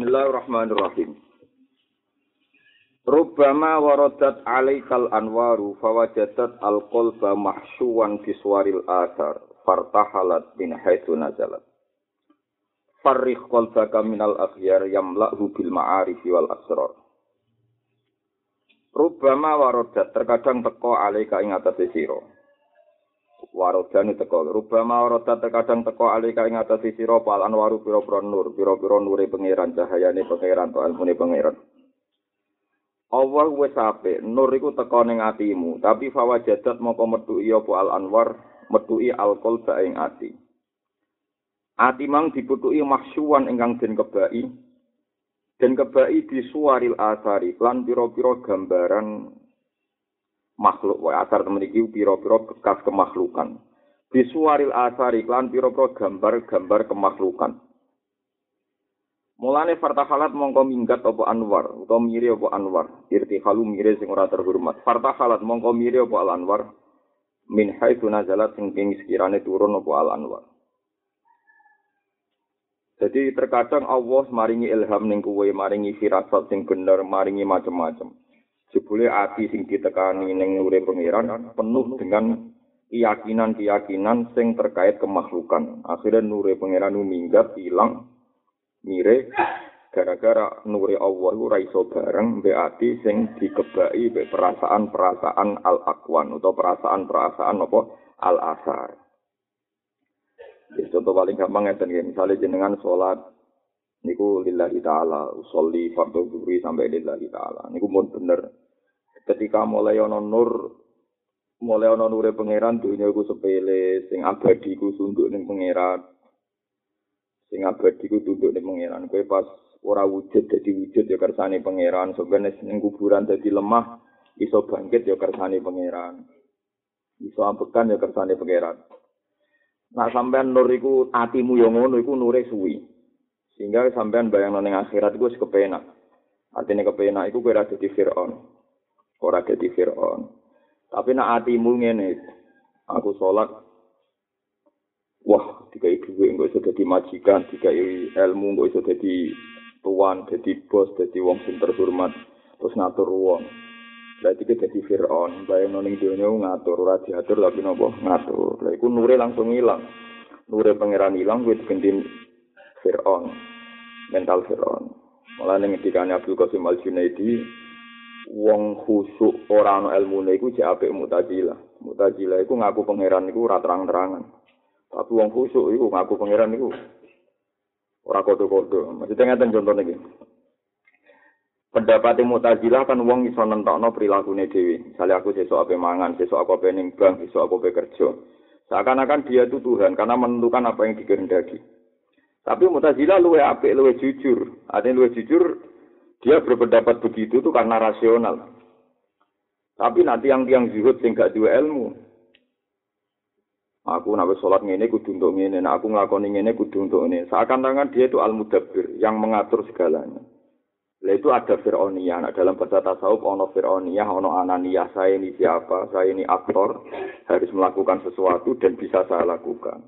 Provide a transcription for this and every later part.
Bismillahirrahmanirrahim. Rubbama waradat alaikal anwaru fawajadat al-qalba mahsyuwan biswaril asar fartahalat min haitsu nazalat. Farrikh qalbaka minal akhyar yamla'hu bil ma'arif wal asrar. Rubbama waradat terkadang teko alaika ing atase sira. Warodan teko. Rubama warodat terkadang teko alika ing atase sira pal anwaru pira-pira nur pira-pira nure pangeran cahayane pangeran to ilmune pangeran. Allah wis apik nur iku teko ning atimu. Tapi fawajadat moko metu iya apa al anwar metuki alqalba ing ati. Ati mang diputuki mahsyuwan ingkang den kebai. Den kebai disuaril asari lan pira-pira gambaran makhluk. Wae asar temen iki pira-pira bekas kemakhlukan disuaril asar iklan pira-pira gambar-gambar kemakhlukan Mulane fartahalat mongko minggat apa anwar utawa miri apa anwar? Irtihalu miri sing ora terhormat. Fartahalat mongko miri apa al anwar? Min haitsu nazalat sing ing sekirane turun apa al anwar. Jadi terkadang Allah maringi ilham ning kuwe, maringi firasat sing bener, maringi macam-macam. Jebule ati sing ditekani ning nure pangeran penuh dengan keyakinan-keyakinan sing terkait kemakhlukan. Akhirnya nure pangeran minggat hilang mire gara-gara nure Allah ora iso bareng mbek ati sing dikebaki mbek perasaan-perasaan al-aqwan utawa perasaan-perasaan apa al-asar. Jadi contoh paling gampang ngeten ya, misalnya jenengan sholat niku lillahi taala usolli fardhu dhuhri sampai lillahi taala. Niku mun bener. Ketika mulai ana nur mulai ana nure pangeran dunya iku sepele. Sing abadi ku tunduk ning pangeran. Sing abadi ku tunduk ning pangeran. Kowe pas ora wujud dadi wujud ya kersane pangeran. Sebenarnya ning kuburan dadi lemah iso bangkit ya kersane pangeran. Iso ambekan ya kersane pangeran. Nah sampean nur iku atimu yo ngono iku nure suwi. Sehingga sampean bayang ning akhirat iku wis kepenak. Artinya kepenak iku kowe ora dadi Firaun. Ora dadi Firaun. Tapi nak atimu ngene, aku salat Wah, dikai duwe engko iso dadi majikan, dikai ilmu engko iso dadi tuan, dadi bos, dadi wong sing terhormat, terus ngatur wong. Berarti kita jadi Fir'aun, bayang noning dunia ngatur, ora diatur tapi nopo ngatur. Lah iku nure langsung hilang. Nure pangeran hilang, gue diganti Fir'aun. mental Fir'aun. Malah ning ngendikane Abdul Qasim Al Junaidi, wong khusuk ora ana ilmune iku jek apik Mu'tazilah. Mu'tazilah iku ngaku pangeran iku ora terang-terangan. Tapi wong khusuk iku ngaku pangeran iku ora kodo-kodo. Maksudnya ngeten contohnya iki. Pendapat Mu'tazilah kan wong iso nentokno prilakune dhewe. Misalnya aku sesuk ape mangan, sesuk aku ape ning bank, sesuk aku ape kerja. Seakan-akan dia itu Tuhan karena menentukan apa yang dikehendaki. Tapi Mu'tazilah luwe apik, luwe jujur. Artinya luwe jujur, dia berpendapat begitu itu karena rasional. Tapi nanti yang tiang zuhud sing gak duwe ilmu. Aku nak sholat ngene kudu untuk ngene, nah aku nglakoni ngene kudu untuk ngene. Seakan-akan dia itu al-mudabbir yang mengatur segalanya. Lah itu ada Fir'auniyah. Nah, dalam bahasa tasawuf ono Fir'auniyah, ono Ananiyah. Saya ini siapa? Saya ini aktor. Harus melakukan sesuatu dan bisa saya lakukan.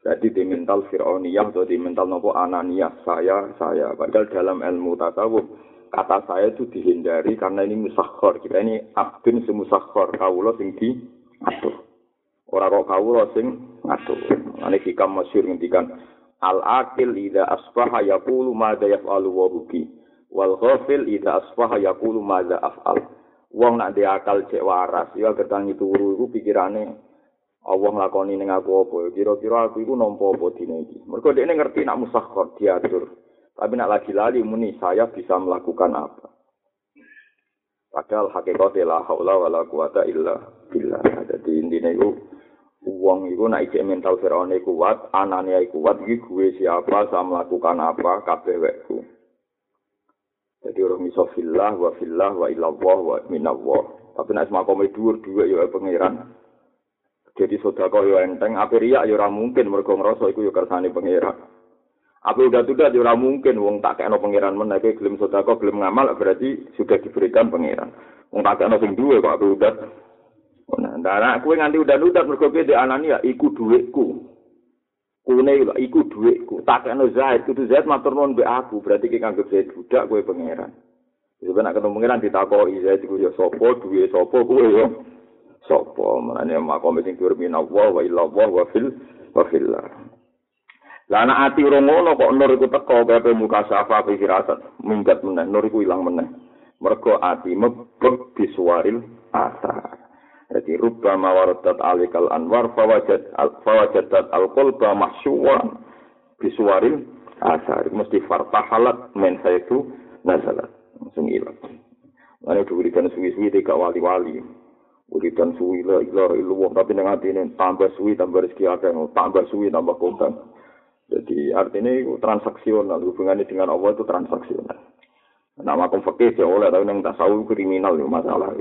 Jadi di mental Fir'auniyah atau di mental nopo Ananiyah. Saya, saya. Padahal dalam ilmu tasawuf, kata saya itu dihindari karena ini musakhor. Kita ini abdun semusakhor. Kaulah sing di atur. Orang kok kaulah sing ngatur. Ini hikam masyur ngendikan. Al-akil idha asbaha yakulu mada yaf'alu wa buki. wal ghafil idza asbaha yaqulu madza af'al wong nak dia akal cek waras ya gertangi turu iku pikirane Allah nglakoni ning aku apa? Kira-kira aku iku nampa apa dina iki? Mergo dekne ngerti nak musakhkhar diatur. Tapi nak lagi lali muni saya bisa melakukan apa? Padahal hakikate la haula wala quwata illa billah. Dadi intine iku wong iku nak ijek mental Firaun kuat anane kuat iki gue siapa saya melakukan apa kabeh wekku. Jadi orang iso fillah wa fillah wa ilallah wa minallah. Tapi nek makome dhuwur dhuwit ya pangeran. Jadi sedekah yo enteng, ape riak ya ora mungkin mergo ngrasa iku ya kersane pangeran. Apa udah tuh ya ora mungkin wong tak kekno pangeran men nek gelem sedekah gelem ngamal berarti sudah diberikan pangeran. Wong tak kekno sing duwe kok ape udah. Nah, ndak kowe nganti udah udah mergo kowe di anani ya iku dhuwitku. kune iku dhuwitku tak kene Zaid kudu Zaid matur nuwun mbek aku berarti ki kanggo Zaid budak kowe pangeran Jadi nak ketemu pangeran ditakoki Zaid iku ya sapa duwe sapa kowe ya sapa menane makom sing dhuwur minallah wa illallah wa fil wa fillah. Lah anak ati ora ngono kok nur iku teko kabeh muka safa fi firasat minggat meneh nur iku ilang meneh. Mergo ati mebek disuaril asar. Jadi rubba mawaradat alikal anwar fawajad al fawajadat al qalba mahsyuwan bisuwaril asar. Mesti fartahalat men saitu nazalat. Langsung ilang. Lalu wiridan suwi-suwi tiga wali-wali. Wiridan suwi la ilah ilah tapi nang atine tambah suwi tambah rezeki akeh tambah suwi tambah kondang. Jadi artinya itu transaksional hubungannya dengan Allah itu transaksional. Nama makom fakih ya oleh tapi nang tasawuf kriminal itu masalah.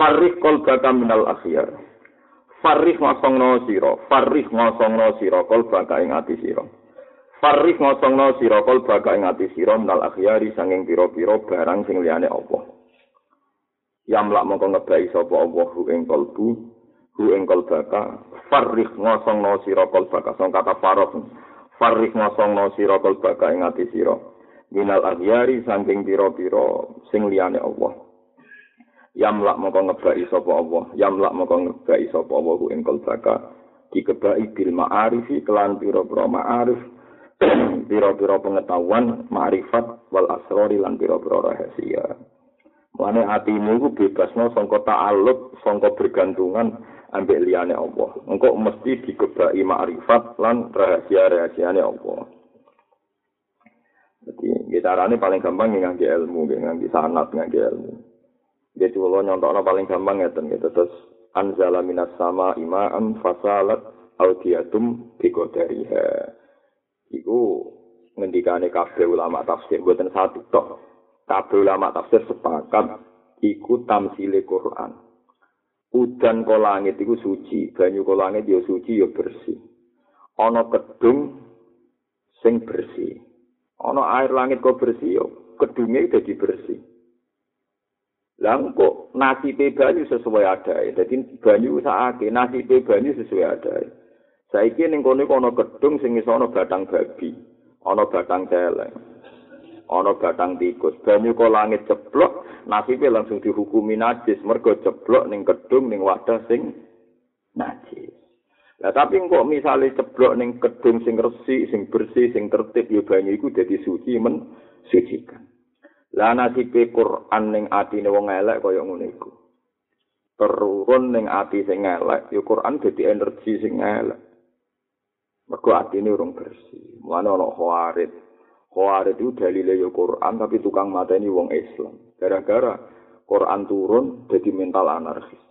Farih kol baka minal akhyar. Farih ngosongno siro. Farih ngosongno siro kol baka ing ati siro. Farih ngosongno siro kol ing ati siro minal akhyari sanging piro-piro barang sing liyane Allah. Yamlak mongko ngebai sapa Allah hu ing kolbu, hu ing kolbaka. Farih ngosongno siro kol baka. Song kata faroh. Farih ngosongno siro kol baka ing ati siro. Minal akhyari sanging piro-piro sing liyane Allah. yamlak moko ngebaki sapa Allah yamlak moko ngebaki sapa Allah ku ing kalbaka dikebaki bil ma'arifi kelan pira-pira ma'arif pira-pira pengetahuan ma'rifat wal asrori lan pira-pira rahasia Mane atimu iku bebasno sangka ta'alluq, sangka bergantungan ambek liyane Allah. Engko mesti dikebaki ma'rifat lan rahasia-rahasiane Allah. Jadi, carane paling gampang ngangge ilmu, ngangge sanat, ngangge ilmu. Jadi kalau nyontoknya paling gampang ya gitu. Terus anzala minas sama imaan fasalat audiatum bigodariha. Iku ngendikane kabeh ulama tafsir buatan satu tok. Kabeh ulama tafsir sepakat iku tamsile Quran. Udan ko langit iku suci, banyu ko langit ya suci ya bersih. Ana kedung sing bersih. Ana air langit kok bersih ya kedunge dadi bersih. Lah kok nasibe banyu sesuai ada. Jadi banyu sakake nasibe banyu sesuai ada. Saiki ning kono ana gedung sing iso ana batang babi, ana batang celeng. Ana batang tikus. Banyu kok langit ceblok, nasibe langsung dihukumi najis mergo ceblok ning gedung ning wadah sing najis. Lah tapi kok misale ceblok ning gedung sing resik, sing bersih, sing tertib ya banyu iku dadi suci men sucikan. Lah nasibe Quran ning atine wong elek kaya ngene iku. Terurun ning ati sing elek, ya Quran dadi energi sing elek. Mergo atine urung bersih. Mulane ana khawarit. Khawarit itu dalile ya Quran tapi tukang mateni wong Islam. Gara-gara Quran turun jadi mental anarkis.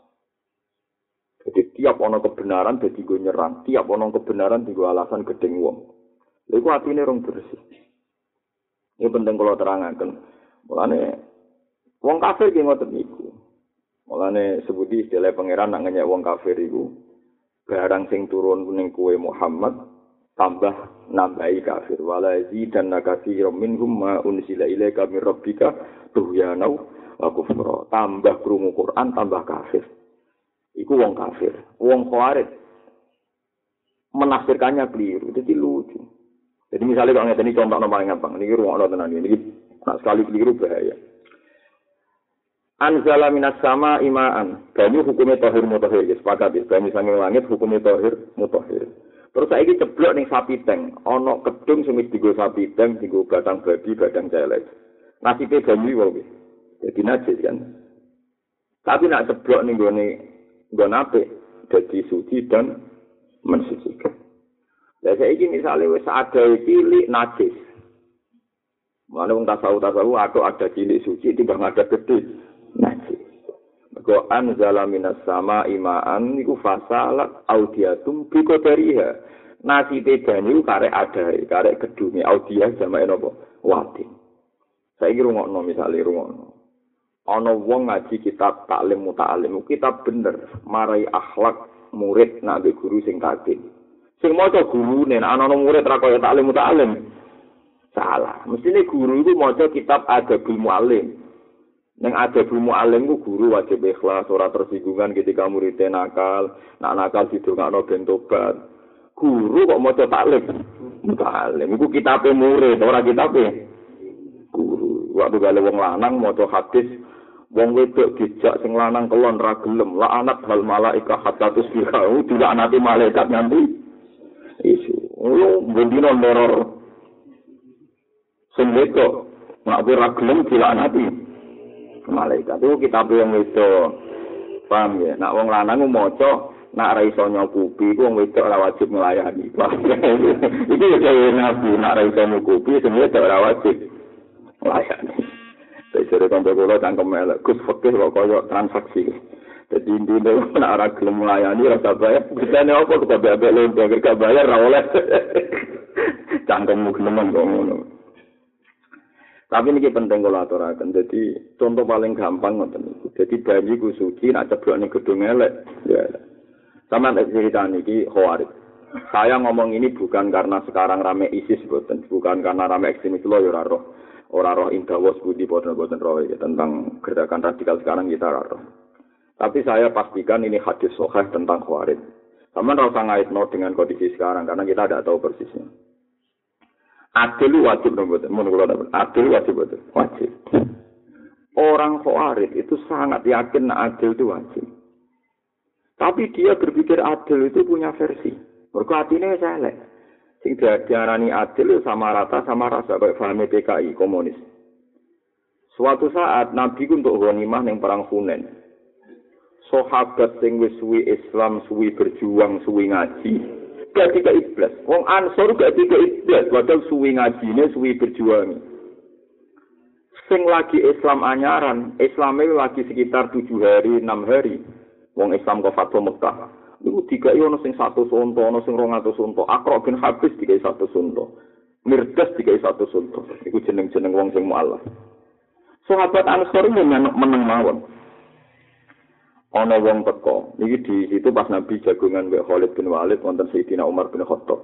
Jadi tiap ana kebenaran dadi go nyerang, tiap ana kebenaran digo alasan gedeng wong. Lha iku atine urung bersih. Ini penting kalau terangkan. Mulane wong kafir ki ngoten niku. Mulane sebuti istilah pangeran nak wong kafir iku barang sing turun ning kuwe Muhammad tambah nambahi kafir wala dan nakatsirum minhum ma unsila ilaika min rabbika tuhyanau wa kufra tambah krungu Quran tambah kafir iku wong kafir wong khawarij menafsirkannya keliru jadi lucu jadi misalnya kalau ngeten ini contoh paling gampang ini ruang tenan ini Nah, sekali keliru bahaya. Anzala minas sama imaan. Banyu hukumnya tohir mutohir. Ya, sepakat ya. Banyu sanging langit hukumnya tohir mutohir. Terus saya ini ceblok nih sapi teng. Ono kedung semis digo sapi teng, digo batang babi, batang celek. Nasibnya banyu wae. Jadi najis kan. Tapi nak ceblok nih gue nih nape. Jadi suci dan mensucikan. Ya saya ini misalnya wes ada cilik najis. Mana wong tasawuf tasawuf atau ada cilik suci timbang ada gede najis. Mergo anzala minas sama imaan niku fasalat audiatum bi qadariha. Nasi banyu karek ada, karek gedunge audia sama napa? Wati. Saiki rungokno misale rungokno. Ana wong ngaji kitab taklim muta'alim, kitab bener marai akhlak murid nak guru sing kaget. Sing maca gurune ana murid ra kaya taklim muta'alim. salah. Mestine guru itu maca kitab Adabul Muallim. Neng ada bumu alim ku guru wajib ikhlas, ora tersinggungan ketika muridnya nakal, nak nakal nggak no tobat. Guru kok mau taklim? Taklim, ku kitabe murid, ora kitabe. Guru, waktu gale wong lanang mau hadis, wong wedok dijak sing lanang kelon ra gelem, la anak hal malaika hatta tusbihu, tidak nanti malaikat nanti. Isu, lu bendino neror. Sing wedok, nak ora gelem dilaknati. Malaikat. Itu kita yang itu paham ya? Nak wong lanang maca nak ra iso nyukupi ku wong wedok ora wajib melayani. Iki ya? Dhewe nabi nak ra iso nyukupi wedok ora wajib melayani. Saya cerita tentang kula cangkem elek. Gus fakir kok koyo transaksi. Jadi intinya nak ora gelem melayani rasa bayar. Bisa nih apa? Kita bayar lonto gak bayar ra oleh. Cangkemmu genemen kok ngono Tapi ini penting kalau aturakan. Jadi contoh paling gampang ngoten niku. Jadi bayi ku suci nak ceblok ning gedung elek. Ya. Sama cerita niki khawarit. Saya ngomong ini bukan karena sekarang rame ISIS boten, bukan karena rame ekstremis lo ya roh. Ora roh indawas budi boten boten roh ya tentang gerakan radikal sekarang kita roh. Tapi saya pastikan ini hadis sahih tentang khawarit. Sama rasa ngaitno dengan kondisi sekarang karena kita tidak tahu persisnya. Adil wajib nomor Adil wajib betul. Wajib. Orang khawarij itu sangat yakin adil itu wajib. Tapi dia berpikir adil itu punya versi. Mergo atine elek. Sing diarani adil sama rata sama rasa kayak paham PKI komunis. Suatu saat Nabi untuk ghanimah ning perang Hunain. Sahabat sing wis suwi Islam, suwi berjuang, suwi ngaji, gak tiga iblis. Wong Ansor gak tiga iblis, padahal suwi ngajine, suwi berjuang. Sing lagi Islam anyaran, Islamnya lagi sekitar tujuh hari, enam hari. Wong Islam ke Fatwa Mekah. Iku tiga ono sing satu sunto, ono sing rong atau sunto. Akro bin Habis tiga satu sunto. Mirdas tiga satu sunto. Iku jeneng-jeneng wong sing mu'alaf. Sahabat Ansor ini meneng mawon. Ana wong teko. Iki di situ pas nabi jagungan mbek Khalid bin Walid wonten Sayyidina Umar bin Khattab.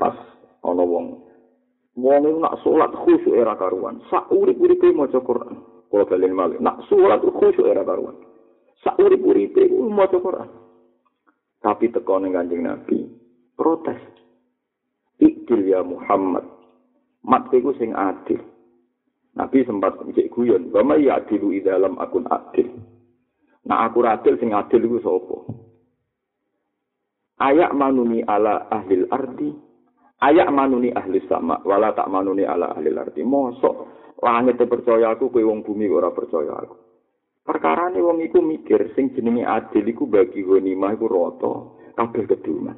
Pas ana wong. Wong iku nak salat khusyuk era karuan. Sak urip-uripe maca Quran. Kula balen malih. Nak salat khusyuk era karuan. Sak urip-uripe maca Quran. Tapi teko ning Kanjeng Nabi protes. Ikdil ya Muhammad. Mat iku sing adil. Nabi sempat cek guyon, "Wa may ya'dilu idalam akun adil." Nah aku adil sing adil iku sapa? Ayak manuni ala ahli ardi, ayak manuni ahli sama, wala tak manuni ala ahli ardi. Mosok langit percaya aku, kowe wong bumi ora percaya aku. Perkara ini wong iku mikir, sing jenenge adil iku bagi ghanimah iku rata, kabeh keduman.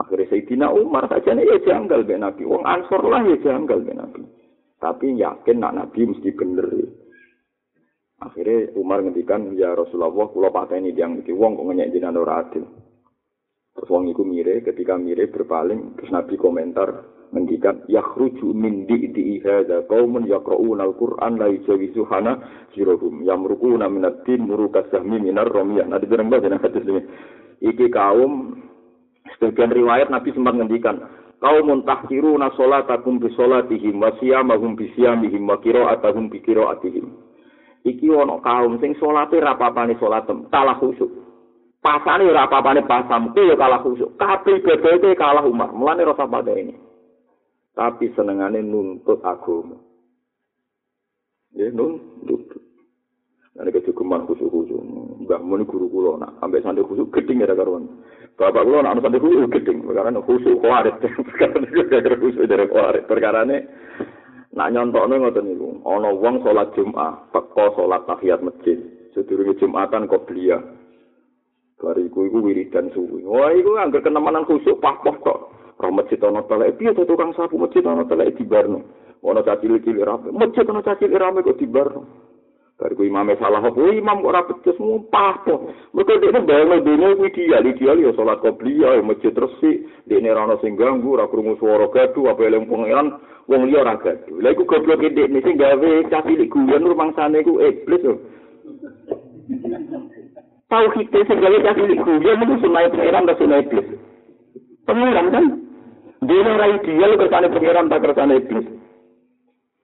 Akhirnya Sayyidina Umar saja ya janggal be Nabi. Wong Ansor lah ya janggal be Nabi. Tapi yakin nak Nabi mesti bener. Ya. Akhirnya Umar ngendikan ya Rasulullah kula pateni yang iki wong kok ngenyek jenengan ora adil. Terus wong iku mire ketika mire berpaling terus Nabi komentar ngendikan yakhruju min di di hadza qaumun yaqra'una al-Qur'an la yujawizu hana sirohum yamruquna min ad-din murukas sahmi minar ramiyah. Nah dibilang bahasa hadis ini. Iki kaum sebagian riwayat Nabi sempat ngendikan kaumun tahkiruna salatakum bi salatihim wa siyamahum bi siyamihim wa qira'atuhum bi qira'atihim. Iki ana kaum sing salate ra papane salatem kalah khusyuk pasane ora papane pasam ku ya kalah khusyuk kabeh ibadate kalah umar mulane rasa pada ini tapi senengane nuntut agama ya nuntut Nah, ini kecukupan khusyuk-khusyuk. Mbak Muni guru kulo, nak sampai santri khusyuk geding ya karuan. Bapak kulo nak santri khusyuk geding, karena khusyuk kuarit. Perkara khusyuk dari kuarit. Perkara Nak nyontokno ngoten niku, ana wong salat Jumat, teko salat tahiyat masjid. Sedurunge Jumatan kok belia. Bariku iku wiridan suwi. Wah, iku anggar kenemanan khusuk pah-pah kok. Roh masjid ana telek, piye to tukang sapu masjid ana telek dibarno. Ana cacil-cil rame, masjid ana cacil rame kok dibarno. Bariku imame salah apa, imam kok ora becus mumpah to. Mergo dekne bayangno dene kuwi dia, dia ya salat qobliyah, masjid resik, dekne ora ana sing ganggu, ora krungu swara gaduh, apa eling pangeran, wong liya ora gaduh. Lah iku goblok ndek nek sing gawe cah cilik guyon rumangsane iku iblis yo. Tau kita sing gawe cah cilik guyon iku sunai pangeran ta sunai iblis. Pangeran kan dene ora ideal kersane pangeran ta kersane iblis.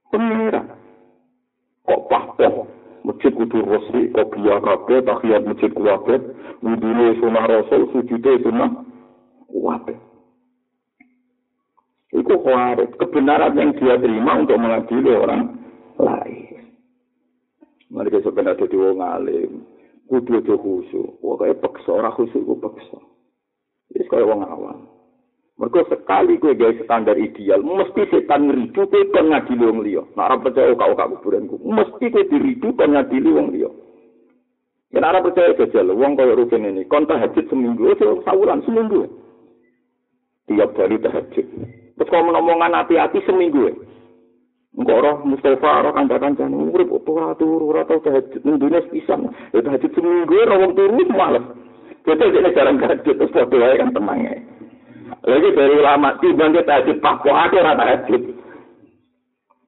Pangeran. kok pahpoh masjid kudu resmi kok biya kabeh tahiyat masjid kuwabe wudune sunah rasul sujude sunah kuwabe itu khawarit kebenaran yang dia terima untuk mengadili orang lain. Mereka sebenarnya jadi wong alim. Kudu aja khusyuk. Wah kayak peksa ora khusyuk ku peksa. Ini kayak wong awam Mergo sekali kowe gawe standar ideal, mesti setan ngridu kowe kon ngadili wong liya. Nek ora percaya kok kok kuburanku, mesti kowe diridu kon ngadili wong liya. Yen ora percaya jajal wong kaya rugen ini, kon tahajud seminggu, aja sawuran seminggu. Tiap hari tahajud. Terus kalau ngomongan hati-hati seminggu. Engko ora Mustafa ora kanca-kancane urip ora turu ora tau tahajud ning dunia pisan. Ya tahajud seminggu ora wong turu males. Betul jadi jarang tahajud terus padha kan tenang ya. Lagi dari ulama timbang kita pak kok ada rata tahajud.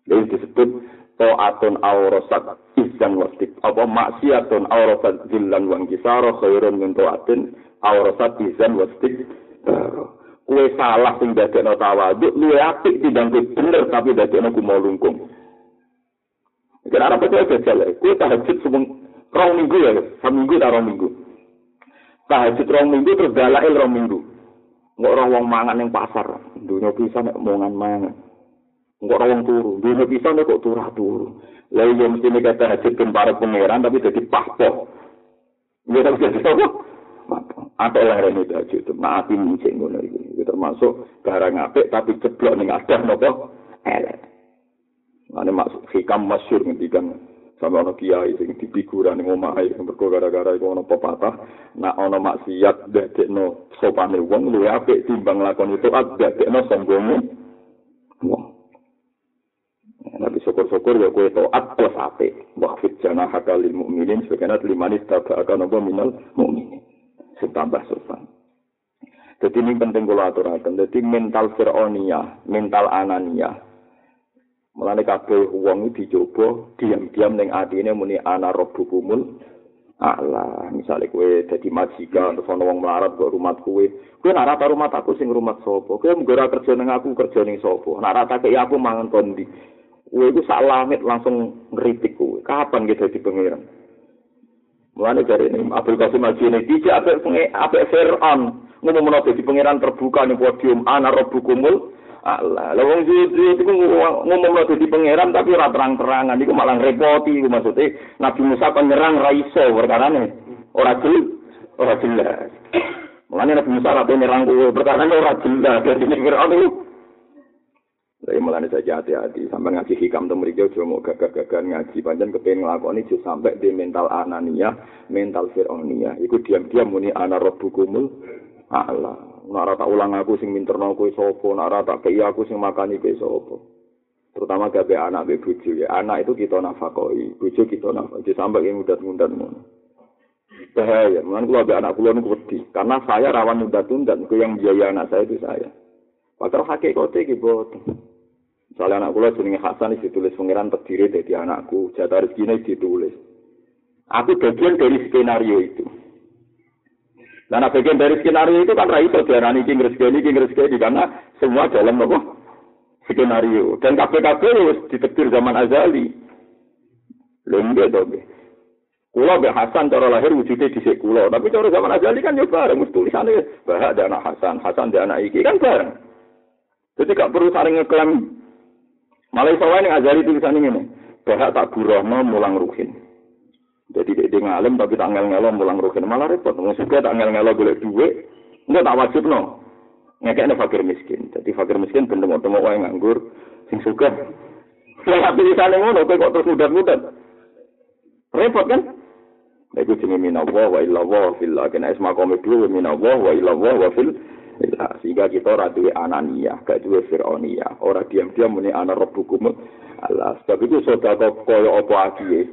Jadi disebut to'atun aurosat izan wastik. Apa maksiatun aurosat zilan wang kisaro khairun min to'atin aurosat izan wastik. Kue salah sing dadekno tawaduk, luwe apik timbang kowe bener tapi dadekno ku mau lungkung. Kenapa percaya jajal? Kue tahajud semung rong minggu ya, seminggu tak rong minggu. Tahajud rong minggu terus dalail rong minggu. Enggak orang wong mangan yang pasar. Dunia bisa nek omongan mangan. Enggak orang wong turu. Dunia bisa nek kok turah turu. Lalu yang mesti nek kata hajatkan para pangeran tapi jadi paspor. Enggak tahu jadi apa. Apa yang rene itu itu. Maafin micik ngono iki. Itu termasuk garang apik tapi ceblok ning adah nopo elek. Ane masuk hikam masyur ngendikan sampe ana kiai sing dipikuran ning omahe mergo gara-gara iku ana pepatah nak ana maksiat dadekno sopane wong luwih apik timbang lakon itu dadekno sombonge wong Nabi syukur-syukur ya kue to'at plus apik. Wahfid jana hakalil mu'minin sebagainya limanis tabak akan apa minal mu'minin. Setambah sopan. Jadi ini penting kalau aturakan. Jadi mental fir'oniyah, mental ananiyah, Mulane kabeh wong dicoba diam-diam ning atine muni ana rabbukumul Allah, misalnya kue jadi majikan, terus ono wong melarat ke rumah kue, kue nak rata rumah aku sing rumah sopo, kue menggora kerja neng aku kerja neng sopo, nak rata ke aku mangan kondi, kue itu sak langit langsung ngeritik kue, kapan kita di pangeran? Mulane dari ini Abdul Qasim Al Junaid tidak apa apa Fir'aun. Ngomong menolak di pangeran terbuka nih podium ana rabbukumul Allah. Lah wong iku ngomong lho dadi pangeran tapi ora terang-terangan iku malah repoti iku maksude Nabi Musa kan nyerang ra iso perkarane. Ora jelas, ora jelas. Mulane Nabi Musa ora nyerang kuwi perkarane ora jelas dadi Firaun iku. Saya mulai saja hati-hati sampai ngaji hikam tuh mereka cuma mau gagah-gagah ngaji panjang kepengen ngelakoni itu sampai di mental anania, mental fironia. Iku diam-diam muni ana robbukumul Allah. Nak tak ulang aku sing minterno kowe sapa, nak ora tak kei aku sing makani kowe sapa. Terutama gawe anak be bojo ya. Anak itu kita nafakoi, bojo kita nafakoi sampai yang mudat-mudat ngono. Bahaya, mungkin kalau anak kula niku wedi, karena saya rawan mudat-mudat, yang biaya anak saya itu saya. Padahal hakikate iki boten. Misalnya anak kula jenenge Hasan ditulis pangeran terdiri dari anakku, jatah rezekine ditulis. Aku bagian dari skenario itu. Nah, bagian dari skenario itu kan raih terjadi king rezeki king rezeki karena semua dalam apa skenario dan KPKP harus ditetir zaman azali. Lembek dong. Kulo be Hasan cara lahir wujudnya di kulo, tapi cara zaman azali kan ya bareng, mesti tulisannya bahak dan anak Hasan, Hasan dan anak Iki kan bareng. Jadi gak perlu saling ngeklaim. Malah iso wae azali tulisannya ini, bahak tak burohno mulang ruhin. Jadi dia, dia ngalim tapi tak ngel ngelo mulang rugen malah repot. Suka tak ngel ngelo golek duit, enggak tak wajib no. Ngekekne fakir miskin. Jadi fakir miskin ben temu wae nganggur sing suka. Tapi di sana ngono kok terus mudat-mudat. Repot kan? Iku jenenge minallah wa illallah fil kena isma qome dulu minallah wa illallah wa fil sehingga kita ora duwe anania, gak duwe fir'onia, ora diam-diam muni ana rabbukum Allah. Sebab itu sedekah koyo apa akiye.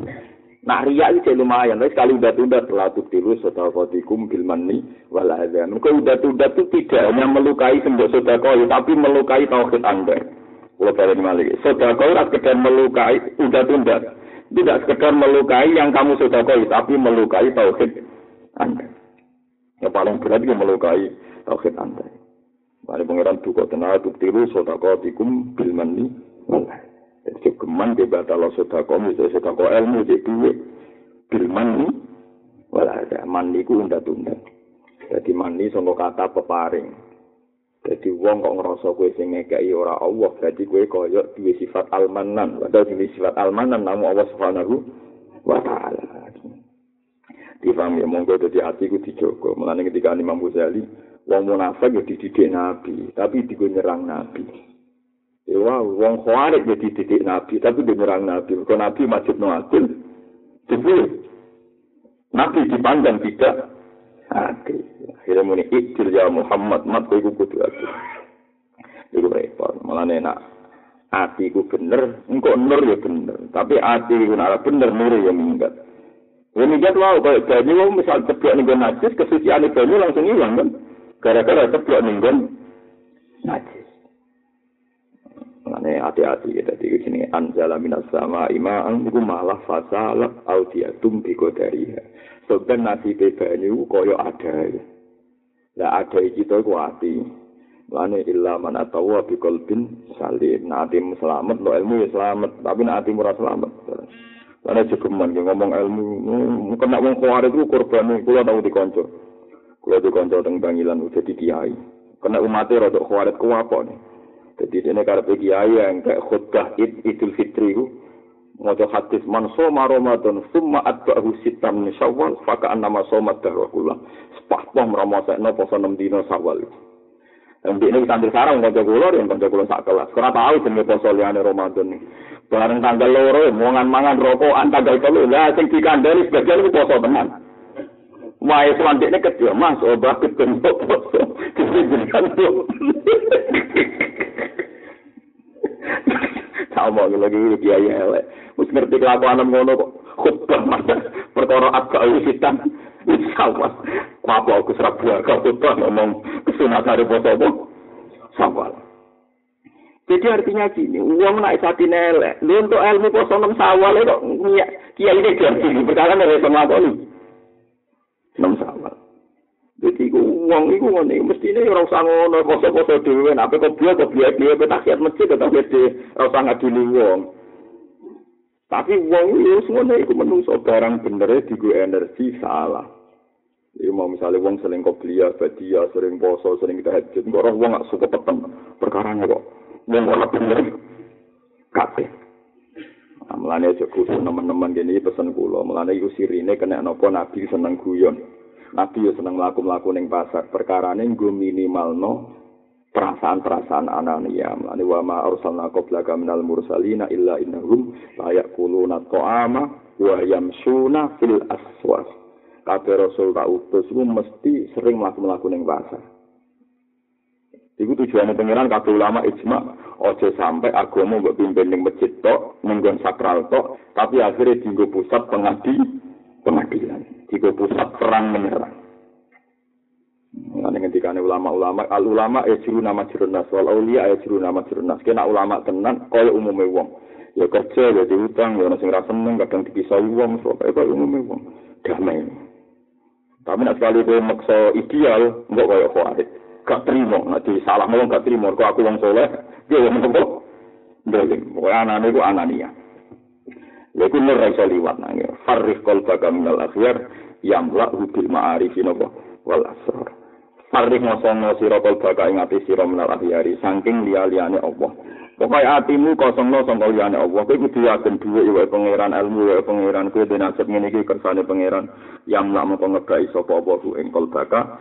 Nah ria itu lumayan, tapi sekali udah tunda telah tilu sodakotikum bil mani wal adzan. Kau udah tunda itu tidak hanya melukai sembah sodako, tapi melukai tauhid anda. Kalau kalian malik, sodako tidak sekedar melukai udah tunda, tidak sekedar melukai yang kamu sodako, tapi melukai tauhid anda. Yang paling berat itu melukai tauhid anda. Mari pangeran duka tenar tilu sodakotikum bil mani adzan. jogeman di batal sedekah itu sedekah ilmu di duit. Bilman ni wala ada man niku unda-tunda jadi mani sangka kata peparing. Jadi wong kok ngerasa kowe sing ngekeki ora Allah jadi kowe kaya duwe sifat almanan. Padahal duwe sifat almanan namu Allah Subhanahu wa taala. Difaham ya monggo dadi ati ku dijogo. Mulane ketika Imam Ghazali wong munafik ya dididik nabi tapi digo nyerang nabi Ya wong khawarij ya dididik nabi tapi dia nabi kok nabi majid no adil Jadi, Nabi dipandang tidak adil. Akhirnya muni ikil ya Muhammad, mat kowe iku kudu adil. Iku repot, malah enak. Ati ku bener, engko nur ya bener. Tapi ati ku ora bener, nur ya minggat. Ya minggat wae kaya banyu wong misal ceblok ning najis, kesucian banyu langsung ilang kan. Gara-gara ceblok ning najis. Mane hati-hati ya dadi sini anjala minas sama ima'an iku malah fasalak audiatum biko dari Soben nasi banyu koyo ada ya. Lah ada to ku ati. Lane illa man atawa bi qalbin salim. Nah ati selamat lo ilmu ya selamat, tapi nek ati ora selamat. Lane jegeman ngomong ilmu, kena wong kuare itu korban kula tau dikonco. Kula dikonco teng Bangilan udah di kiai. Kena umat e rada kuare ku apa nih? Jadi ini karena kiai yang kayak khutbah id idul fitri itu Mojo hadis man soma Ramadan summa atba'hu sitam min Syawal faka annama soma dahrakula. Sepahpoh mramosekno poso 6 dina Syawal. Dan ini sambil sarang kanca kula yang kanca kula sak kelas. Ora tahu jenenge poso liyane Ramadan iki. Bareng tanggal loro mangan-mangan rokokan tanggal telu. Lah sing dikandani sebagian itu poso tenan. Wae selanjutnya kedua mas, obat ketemu poso. Kemudian sama lagi iki kiai elek. Wis ngerti kelakuan ngono kok. Khutbah perkara agak wisitan sama apa aku serabu agak khutbah ngomong kesunat hari apa? Sama. Jadi artinya gini, uang naik saat ini elek. Lu untuk ilmu poso enam sawal itu, kiai ini jadi perkara dari sama ini. Enam sawal. Jadi ku uang itu ngene mesti ini ora usah ngono poso-poso dhewe nek apa kok kok biaya dhewe petakiat masjid tetap gede ora usah ngadili wong. Tapi wong itu semuanya itu menungso barang bener digo energi salah. Iku mau misalnya wong sering kopiah, badia, sering poso, sering tahajud, kok orang wong gak suka peteng perkara kok. Wong ora bener kabeh. Nah, melane aja kudu teman-teman gini pesen kula, melane iku sirine kena napa nabi seneng guyon. Nabi yo seneng mlaku-mlaku ning pasar. Perkarane nggo minimalno perasaan-perasaan anania. Mane wa ma arsalna qablaka minal mursalina illa innahum la yaquluna ta'ama wa yamsuna fil aswaq. Kabeh rasul tak utus iku mesti sering mlaku-mlaku ning pasar. Iku tujuannya pengiran kabeh ulama ijma ojo sampai agama mbok pimpin ning masjid tok, ning sakral tok, tapi akhirnya dienggo pusat pengadi pengadilan. Jika pusat perang menyerang. Nanti ketika ulama-ulama, al ulama ya jiru nama jirunas, wal aulia ya jiru nama jirunas. Kena ulama tenan, kaya umumnya wong. Ya kerja, ya diutang, ya nasi ngerasa seneng, kadang dipisah wong, so kaya umumnya wong. Damai. Tapi nak sekali kaya maksa ideal, enggak kaya khawarit. Gak terima, nanti salah ngomong gak terima. Kau aku wong soleh, dia yang ngomong. Dolim, pokoknya anak-anak itu anania. Lagu iku nur iso liwat nangnya. Farrih kol baga minal akhyar yamla hubil ma'arifi napa wal asrar. ngosong no siro kol baga ingati siro minal akhir, sangking lia liane Allah. Pokoke atimu kosongno sangka liane Allah. Kau itu yakin dua iwa pangeran ilmu ya iwa pengeran kue, den nasib ini iki kersane pangeran yamla moko ngebai sopa apa ku ing baga.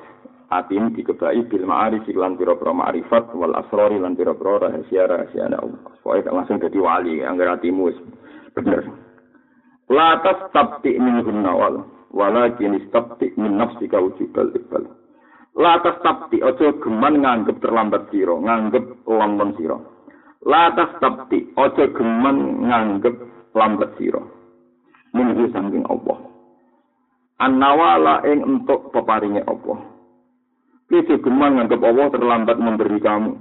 atim dikebai bil ma'arif lan piro-pro ma'rifat wal asrori lan pira-pira rahasia-rahasiane Allah. Langsung jadi wali anggar atimu bener. Latas tabti min hunnawal, walakin istabti min nafsika wujudal iqbal. Latas tabti, ojo geman nganggep terlambat siro, nganggep lamban siro. Latas tabti, ojo geman nganggep lambat siro. Minggu sangking Allah. An-nawala ing entuk peparingnya Allah. Kisi geman nganggep Allah terlambat memberi kamu.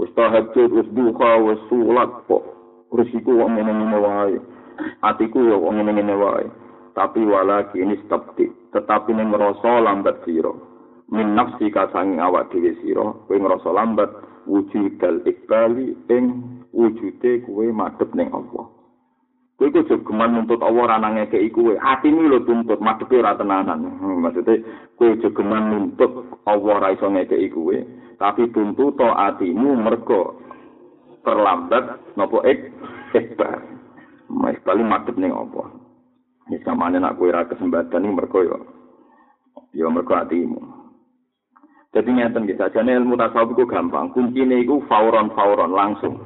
Wis tahajud, wis duha, wis sulat kok. Risiko wong ngene-ngene wae. Atiku ya wong ngene wae tapi wala kini stopti tetapi ning ngrasa lambat sira min nafsi ka sang awak dhewe sira kowe ngrasa lambat wujud dal ikbali ing wujude kowe madhep ning Allah Kowe iku jogeman nuntut Allah ora nang ngekeki kowe. Atimu lho tuntut, madhepe ora tenanan. Hmm, maksudnya kowe jogeman nuntut Allah ora iso ngekeki kowe, tapi tuntut to atimu mergo terlambat napa ek ekbar. Mas paling madhep ning apa? Wis kamane nak kowe ora kesempatan iki mergo yo yo mergo atimu. Jadi ngeten gitu, aja ilmu tasawuf itu gampang. Kuncinya itu fauron-fauron langsung.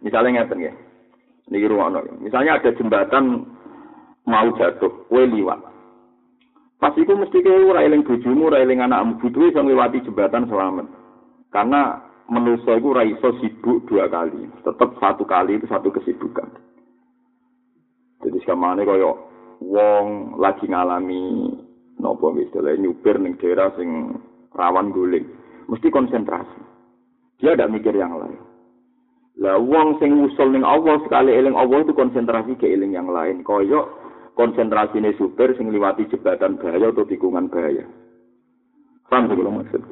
Misalnya ngeten ya. Niki rumono. Misalnya ada jembatan mau jatuh, kowe liwat. Pas iku mesti kowe ora eling bojomu, ora eling anakmu, butuhe iso ngliwati jembatan selamat. Karena manusia itu ora iso sibuk dua kali. Tetap satu kali itu satu kesibukan. Jadi sekamane kaya wong lagi ngalami nopo misalnya nyupir ning daerah sing rawan guling. Mesti konsentrasi. Dia tidak mikir yang lain. Lah wong sing usul ning Allah sekali eling Allah itu konsentrasi ke eling yang lain. Koyo konsentrasine supir sing liwati jembatan bahaya atau tikungan bahaya. Paham sih kalau maksud.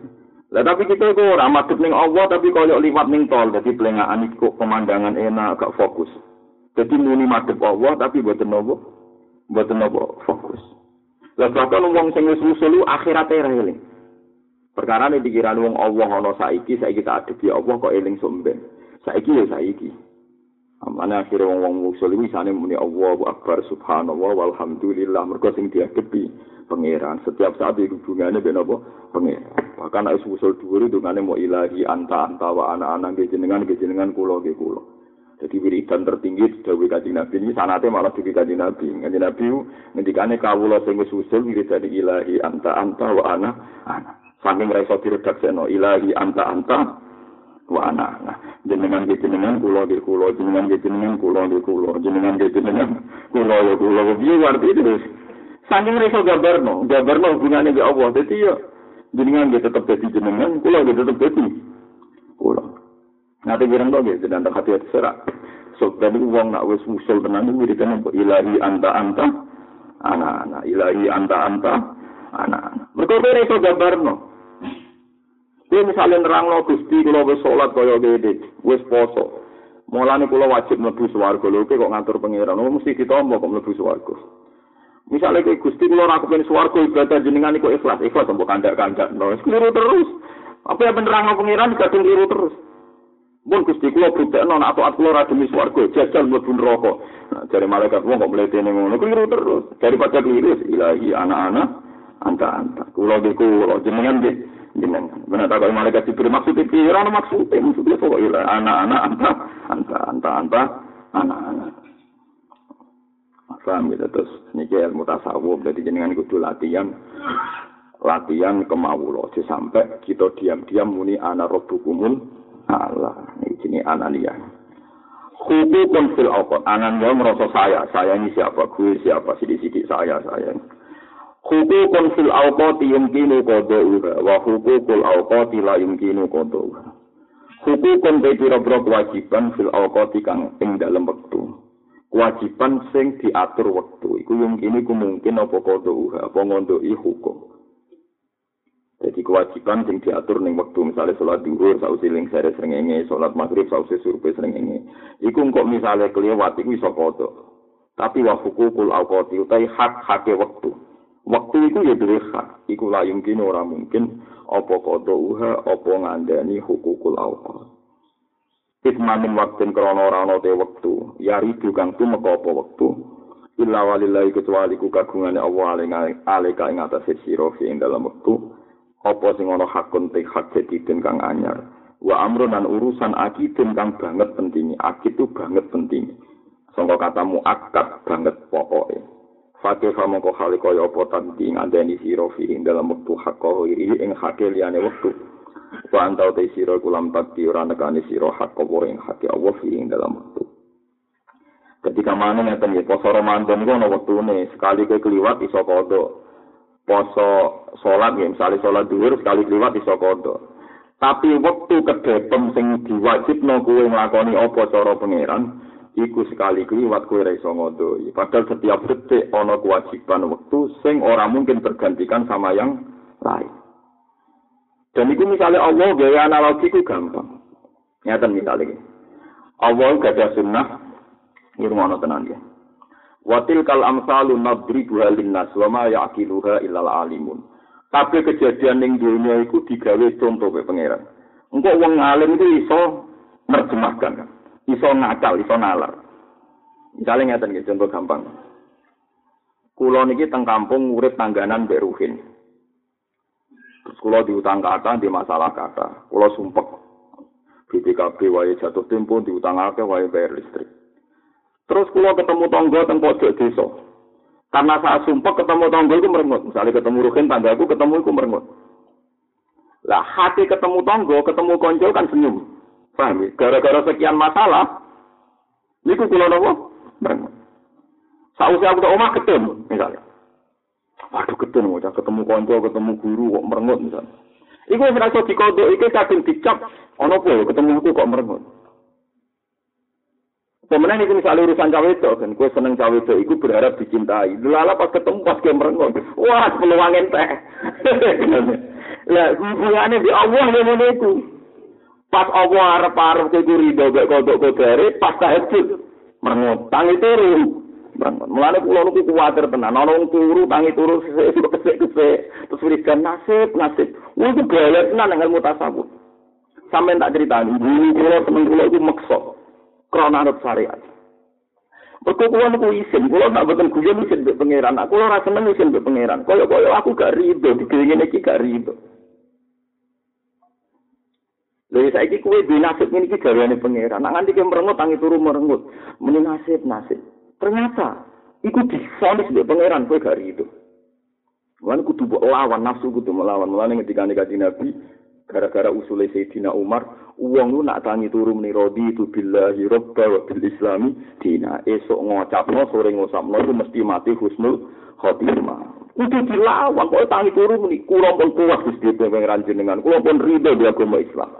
Lah tapi kita kok ora ning Allah tapi koyo liwat ning tol dadi pelengahan iku pemandangan enak gak fokus. Jadi muni madhep Allah tapi boten nopo boten nopo fokus. Lah bahkan wong sing wis usul akhirate ra eling. Perkara ini pikiran wong Allah ana saiki saiki tak adepi Allah kok eling somben. saiki ya saiki Amane akhire wong-wong usul iki sane muni Allahu Akbar subhanallah walhamdulillah mergo sing diadepi pangeran setiap saat iku hubungane ben apa pangeran bahkan nek usul dhuwur dungane mau ilahi anta anta wa ana ana ge jenengan jenengan kula ge jadi wiridan tertinggi dawuh kanjeng Nabi. Ini sanate malah dawuh kanjeng Nabi. Kanjeng Nabi ngendikane kawula sing wis usul wiridan ilahi anta anta wa ana ana. Saking ra iso ilahi anta anta wa ana. Nah jenengan ge jenengan kula ge kula. Jenengan ge jenengan kula ge kula. Jenengan ge jenengan kula ge kula. Piye arti itu saking reso gambarno gambarno hubungane ge Allah. Dadi yo jenengan ge tetep dadi jenengan kula ge tetep dadi kula nanti bilang dong gitu dan hati hati serak so tadi uang nak wes musul tenan itu kan ilahi anta anta anak anak ilahi anta anta anak anak mereka reso gambarno Kuwi misale nerangno Gusti kula wis salat kaya ngene, wis poso. Mulane kula wajib mlebu swarga lho, kok ngatur pangeran, oh, mesti ditampa kok mlebu swarga. Misale kowe Gusti kula ora kepen swarga ibadah jenengan iku ikhlas, ikhlas mbok kandak-kandak. No, keliru terus. Apa yang nerangno pangeran kadung keliru terus. Mun Gusti kula buktekno nek atuat kula ora demi swarga, jajal mlebu neraka. Nah, malaikat wong kok mletene ngono, keliru terus. Daripada keliru, ilahi anak-anak, anta-anta. Kula iki kula jenengan nggih jenengan. Benar tak kalau malaikat diberi maksud itu, ya orang maksud itu, maksudnya pokoknya anak-anak, anta, anta, anta, anta, anak-anak. Paham gitu terus ini ilmu tasawuf jadi jenengan kudu latihan latihan kemaulo sampai kita diam-diam muni anak robukumul Allah ini jenis anania hukukun fil awqat anan merasa saya saya ini siapa? Gue siapa? Sidik-sidik saya saya hukukun fil awqati yumkinu qada'uha wa hukukul awqati la yumkinu qada'uha hukukun te pira-pira kewajiban fil awqati kang ing dalem wektu. Kewajiban sing diatur wektu. Iku yumkinu ku mungkin apa qada'uha apa ngondoki hukum Jadi kewajiban sing diatur ning wektu misalnya sholat duhur sausi ling sere srengenge, sholat maghrib sausi surpe srengenge. Iku kok misalnya kelewat iku iso kodok. Tapi wa hukukul awqati utai hak hake wektu. Waktu itu ya duwe hak, iku la yumkin ora mungkin apa kodo uha apa ngandani hukukul awqat. Kitmanin waktin krono rano te waktu, ya ridu kang tu meko apa waktu. Illa walillahi kecuali ku kagungane Allah ing atas sira fi ing dalam waktu. Apa sing ana hakun te hak jediden kang anyar. Wa amrun dan urusan akidin kang banget penting. Akid itu banget penting. Sangka kata muakkad banget pokoke. Fakir sama kau hal kau apa tanti ngandani siro fi ing dalam waktu hak kau iri ing hak liane waktu. Wa antau te siro kulam takti ora nekani siro hak kau ing hak Allah fi ing dalam waktu. Ketika mana ngeten ya poso Ramadan ku ana wektune sekali kowe kliwat iso kodo. Poso salat ya misalnya salat dhuwur sekali kliwat iso kodo. Tapi waktu kedepem sing diwajibno kowe nglakoni apa cara pangeran, iku sekali kliwat kowe ora iso ngodoi. Padahal setiap detik ana kewajiban waktu sing ora mungkin tergantikan sama yang lain. Dan itu misalnya Allah gaya analogi itu gampang. Nyata misalnya. Allah gak ada sunnah, rumah tenan ya. Watil kal amsalu nadribuha linnas wa ma yaqiluha illal alimun. Tapi kejadian ning dunia iku digawe contoh ke pangeran. Engkau wong alim itu iso nerjemahkan, iso ngakal, iso nalar. Misalnya ngeten contoh gampang. Kulo niki teng kampung urip tangganan mbek Ruhin. Terus kulo diutang kata di masalah kata. Kulo sumpek. BPKB wae jatuh tempo diutang akeh wae bayar listrik. Terus kulo ketemu tonggo teng pojok desa. Karena saat sumpek ketemu tonggo itu merengut. Misalnya ketemu Ruhin tanggaku ketemu itu merengut. Lah hati ketemu tonggo, ketemu konco kan senyum. Paham ya? Gara-gara sekian masalah, ini kulo nopo merengut. Sausnya aku tak omah ketemu, misalnya. Waduh ketemu, ketemu konco, ketemu guru kok merengut misalnya. Iku wis rasa dikodok iki kadung dicap ana apa ketemu aku kok merengut. Pemenang itu misalnya urusan cawe itu kan, gue seneng cawe itu, iku berharap dicintai. Lala pas ketemu pas gue merengut, wah peluang ente. Lah, hubungannya di Allah yang itu. Pas Allah arep arep ke ridho gak kodok kodare, pas tahajud merengut, tangi turu. Mulane kula niku kuwatir tenan. Ana wong turu tangi turu kesek-kesek terus wiridan nasib nasib. Wong iku gawe tenan nang ilmu tasawuf. Sampe tak critani, dulu kula temen kula iku meksa krana arep syariat. Mergo kula niku isin, kula tak boten guyon isin mbek pangeran. Aku ora seneng isin mbek pangeran. Kaya-kaya aku gak rido, digengene iki gak rido. Lha saiki kuwe di nasib ini iki gaweane pangeran. Nak nganti ke merengut tangi turu merengut. Muni nasib nasib. Ternyata iku difonis mbek pangeran kowe gak itu. Wan kudu lawan nafsu kudu melawan. Mulane ketika kaji Nabi gara-gara usule Sayyidina Umar, uang lu nak tangi turu meni rodi itu billahi robba wa bil islami dina. Esok ngocapno sore ngosapno itu mesti mati husnul khotimah. Kudu dilawan kok tangi turu meni kula pun kuat Gusti pangeran jenengan. Kula pun ridho di agama Islam.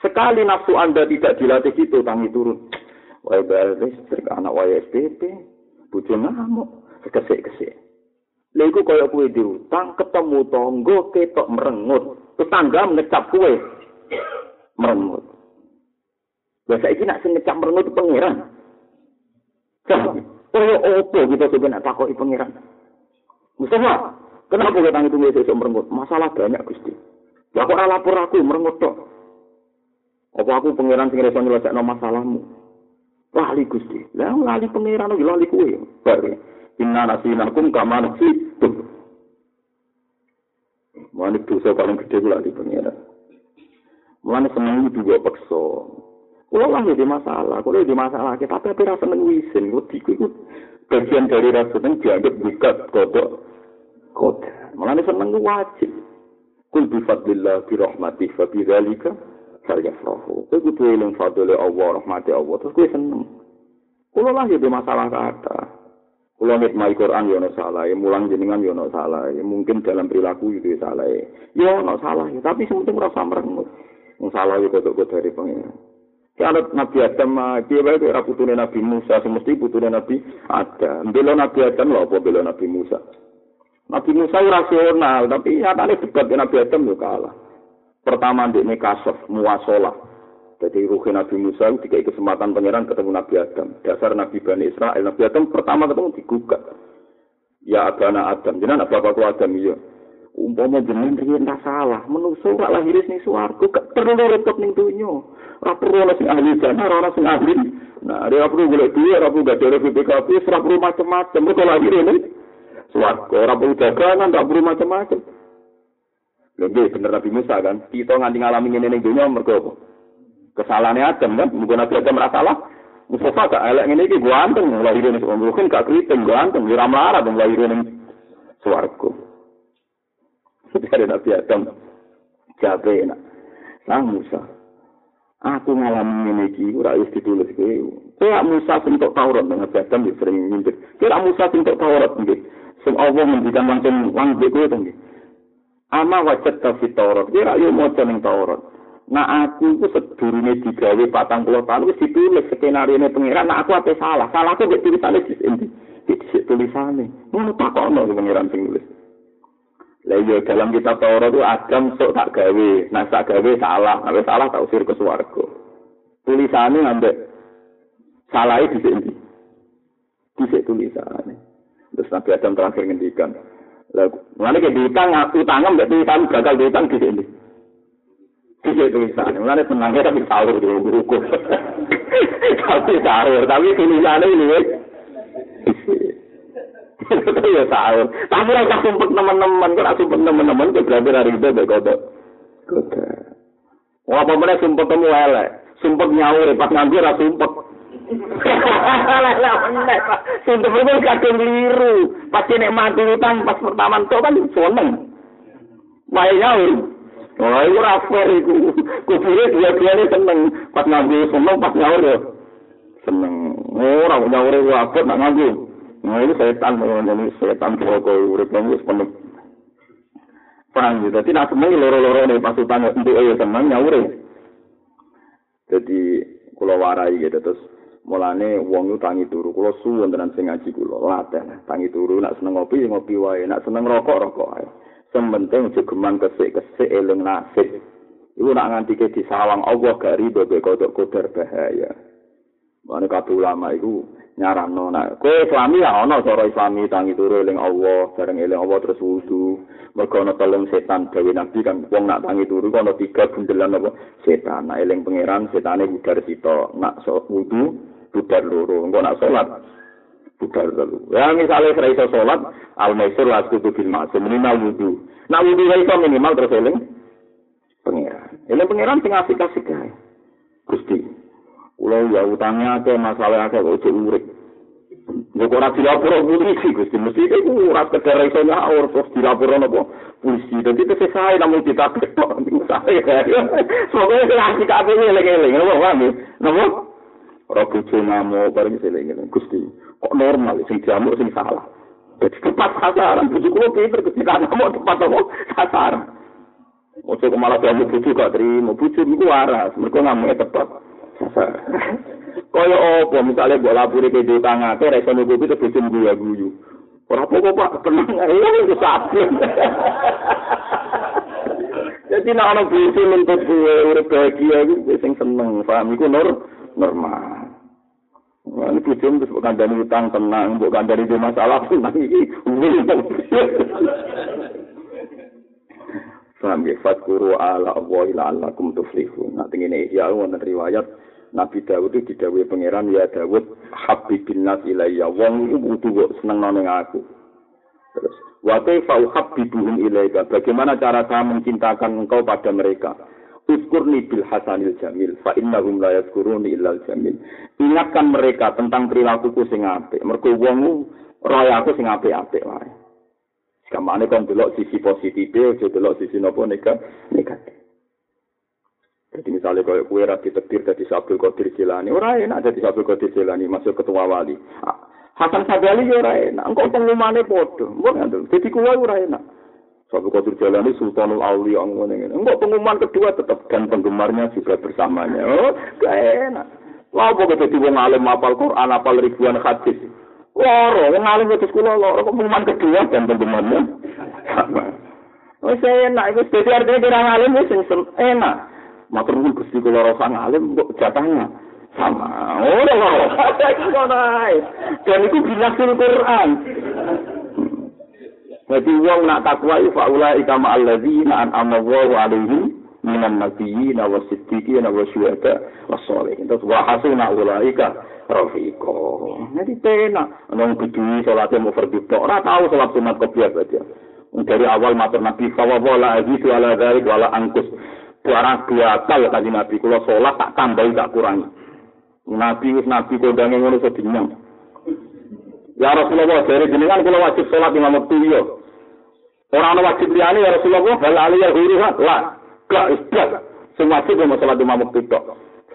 Sekali nafsu Anda tidak dilatih itu tangi turun. wae bayar listrik anak wae SPP bojo ngamuk kesek-kesek lha kaya kuwe diutang ketemu tangga ketok merengut tetangga ngecap kuwe merengut lha saiki nak ngecap merengut pangeran kaya opo kita sebenarnya takoki pangeran Mustafa, kenapa kita tangi tunggu itu merengut? Masalah banyak, Gusti. Ya kok lapor aku merengut tok? Apa aku pangeran sing iso nyelesaikno masalahmu? lali Gusti. Lah lali pangeran lali kuwe. Bar. Inna nasinakum kama nasi. Mana dosa paling gede ku lali pangeran. Mulane seneng itu gak paksa. Kulo lah di masalah, kulo di masalah kita tapi rasa seneng wisin, wedi ku bagian dari rasa seneng dianggap buka kodok kodok. Mulane seneng wajib. Kul bi fadlillah bi rahmatih fa bi dzalika saya frohu. Kowe kudu eling fadole Allah, rahmati Allah. Terus kowe seneng. Kulo lah ya masalah kata. Kulo ngitmai Quran ya ono salah, mulang jenengan ya ono salah, mungkin dalam perilaku itu salah. Ya ono salah, tapi sementing ora merengut. Wong salah ya kok dari pengen. Kalau Nabi Adam, dia baik era putune Nabi Musa, semesti putune Nabi Adam. Bela Nabi Adam lho apa bela Nabi Musa. Nabi Musa rasional, tapi nyatane debat Nabi Adam yo kalah. Pertama ini kasof muasola. Jadi ruhi Nabi Musa itu dikai kesempatan pangeran ketemu Nabi Adam. Dasar Nabi Bani Israel. Nabi Adam pertama ketemu digugat. Ya abana Adam. Apa bapakku Adam iya. Umpama jenengan riyen tak salah, menungso ora lahir ning swarga, gak perlu repot ning donya. Ora perlu ana sing ahli jana, ora ana sing ahli. Nah, dia perlu golek duit, ora perlu gak ada BPKP, ora perlu macam-macam. Mereka lahir ning swarga, ora perlu dagangan, ora perlu macam-macam. Lho nggih bener Nabi Musa kan. Kita nganti ngalami ngene ning donya mergo apa? Kesalahane Adam kan, mungkin Nabi Adam ora salah. Mustafa gak elek ngene iki gua anteng lahir ning mungkin gak kriting gua anteng melarat lahir ning swarga. Dari Nabi Adam jabe enak. Sang Musa. Aku ngalami ngene iki ora wis ditulis kowe. Kowe Musa sing tok Taurat Nabi Adam sering nyindir. Kira Musa sing tok Taurat nggih. Sing Allah ngendikan langsung kowe to nggih. ama wajat kafi Taurat. Kira yo maca ning Taurat. Nah aku ku sedurunge digawe patang puluh tahun wis ditulis skenario ne pengiran. Nah aku apa salah? Salahku gak tulisane di sini. Di tulisane. Ngono takono pengiran sing nulis. Lah iya dalam kitab Taurat itu Adam sok tak gawe, nah tak gawe salah, nah salah tak usir ke swarga. Tulisane ngambek salah di sini. Bisa tulisannya. Terus Nabi Adam terakhir ngendikan. Lalu, mana ke diutang, utangnya mbak diutang, gagal diutang di sini. Bisa tulisannya. Mana tenangnya tapi sahur di buku. tapi sahur, tapi tulisannya ini. Itu ya sahur. Tapi rasa sumpet teman-teman, kan sumpet teman-teman, berarti hari itu ada kodok. Wah, apa sumpet temu elek. Sumpet nyaur, pas nganggur rasa sumpet. Sumpet itu kadang liru. Pas nek mati utang, pas pertama itu kan seneng. Maya nyaur. Oh, itu rafael itu. Kuburnya dua-duanya seneng. Pas nganggur seneng, pas nyaur ya. Seneng. Orang nyaur itu apa, nak nganggur. Nah, ini setan, ini setan pokoknya urip ini penuh. Paham gitu. Nak seneng loro-loro nih pas utang untuk ayo seneng nyaure. Jadi kula warai gitu terus mulane wong itu tangi turu kula suwun tenan sing ngaji kula latih tangi turu nak seneng ngopi ngopi wae nak seneng rokok rokok wae. Sementing aja geman kesik-kesik eling nasib. Iku nak nganti ke disawang Allah gak riba be kodok kodar bahaya. Mana kabeh ulama iku nyarano nak kowe islami ya ana cara islami tangi turu eling Allah bareng eling Allah terus wudu mergo ana telung setan gawe nabi kan wong nak tangi turu ana tiga bundelan apa setan nak eling pangeran setane budar sito nak so wudu budar loro engko nak salat budar telu ya misale ora iso salat al maisur la kudu bil ma'sum minimal wudu nak wudu iso minimal terus eling pangeran eling pangeran sing asik-asik ae Gusti Kulo ya utangnya ke masalah akeh kok cek urip. Nek ora dilapor polisi Gusti, mesti iku ora sekedar iso nyaur terus dilapor napa polisi. Dadi kese sae namun kita ketok sae. Soale lagi kabeh eling-eling, napa paham? Napa? Ora bojo namo bareng eling-eling Gusti. Kok normal sing diamuk sing salah. Jadi tepat sasaran, bojo kulo pinter ketika namo tepat apa sasaran. Ojo malah kamu butuh gak terima, butuh itu waras, mereka ngamuknya tepat. Kaya apa misale mbok lapuri ke dhewe tangate ora iso nutupi terus bojo guyu guyu. Ora apa-apa Pak, tenang ae wis sapi. Jadi nek ana bojo nuntut kuwe urip bahagia iku sing seneng, paham iku nur normal. Ini bojo wis kok kandhani utang tenang, mbok kandhani dhe masalah tenang iki. Paham ya, fatkuru ala Allah ila alakum tuflihun. Nah, tinggi ya, wonten riwayat, Nabi Dawud itu didawai pangeran ya Dawud habibin nas ilayya. Wong itu butuh kok seneng noneng aku. Terus wa kaifa ilaika bagaimana cara saya mencintakan engkau pada mereka Uskurni bil hasanil jamil fa innahum la yazkuruni illal jamil ingatkan mereka tentang perilakuku sing apik mergo wong roya aku sing apik-apik wae Kamane kon delok sisi positif, aja delok sisi nopo negatif. Jadi misalnya kalau kue rati tetir dari Sabul Qadir Jilani, orang enak jadi Sabul Qadir Jilani masuk ketua wali. Ah, Hasan Sadali ya orang enak, engkau pengumumannya bodoh, enggak Jadi kue orang enak. Sabul Qadir Jilani Sultanul Aulia ini. Enggak pengumuman kedua tetap dan penggemarnya juga bersamanya. Oh, gak enak. Wah, pokoknya jadi wong alim apal Quran, apal ribuan hadis. Loro, wong alim itu sekolah loro, pengumuman kedua dan penggemarnya sama. Oh, saya enak, itu jadi artinya kira alim itu enak. matur nuwun Gusti kula rasa ngalim kok jatahnya sama. Oh, ae. Dan itu binasul Quran. Jadi wong nak takwa iku faula ikama alladzina an'ama Allahu alaihim minan nabiyyin wa siddiqin wa syuhada wa sholihin. Terus wa hasuna ulaika rafiqa. Jadi pena nang kudu salat mau fardhu tok ora tau salat sunat kopiah aja. Dari awal matur Nabi sallallahu alaihi wa ala angkus barang biasa ya tadi nabi kalau sholat tak tambahi tak kurangi nabi wis nabi kondange ngono sedinyang ya Rasulullah dari jenengan kalau wajib sholat lima waktu ya orang wajib liyane ya Rasulullah hal aliyah huruhat lah gak isbat semua wajib mau sholat lima waktu itu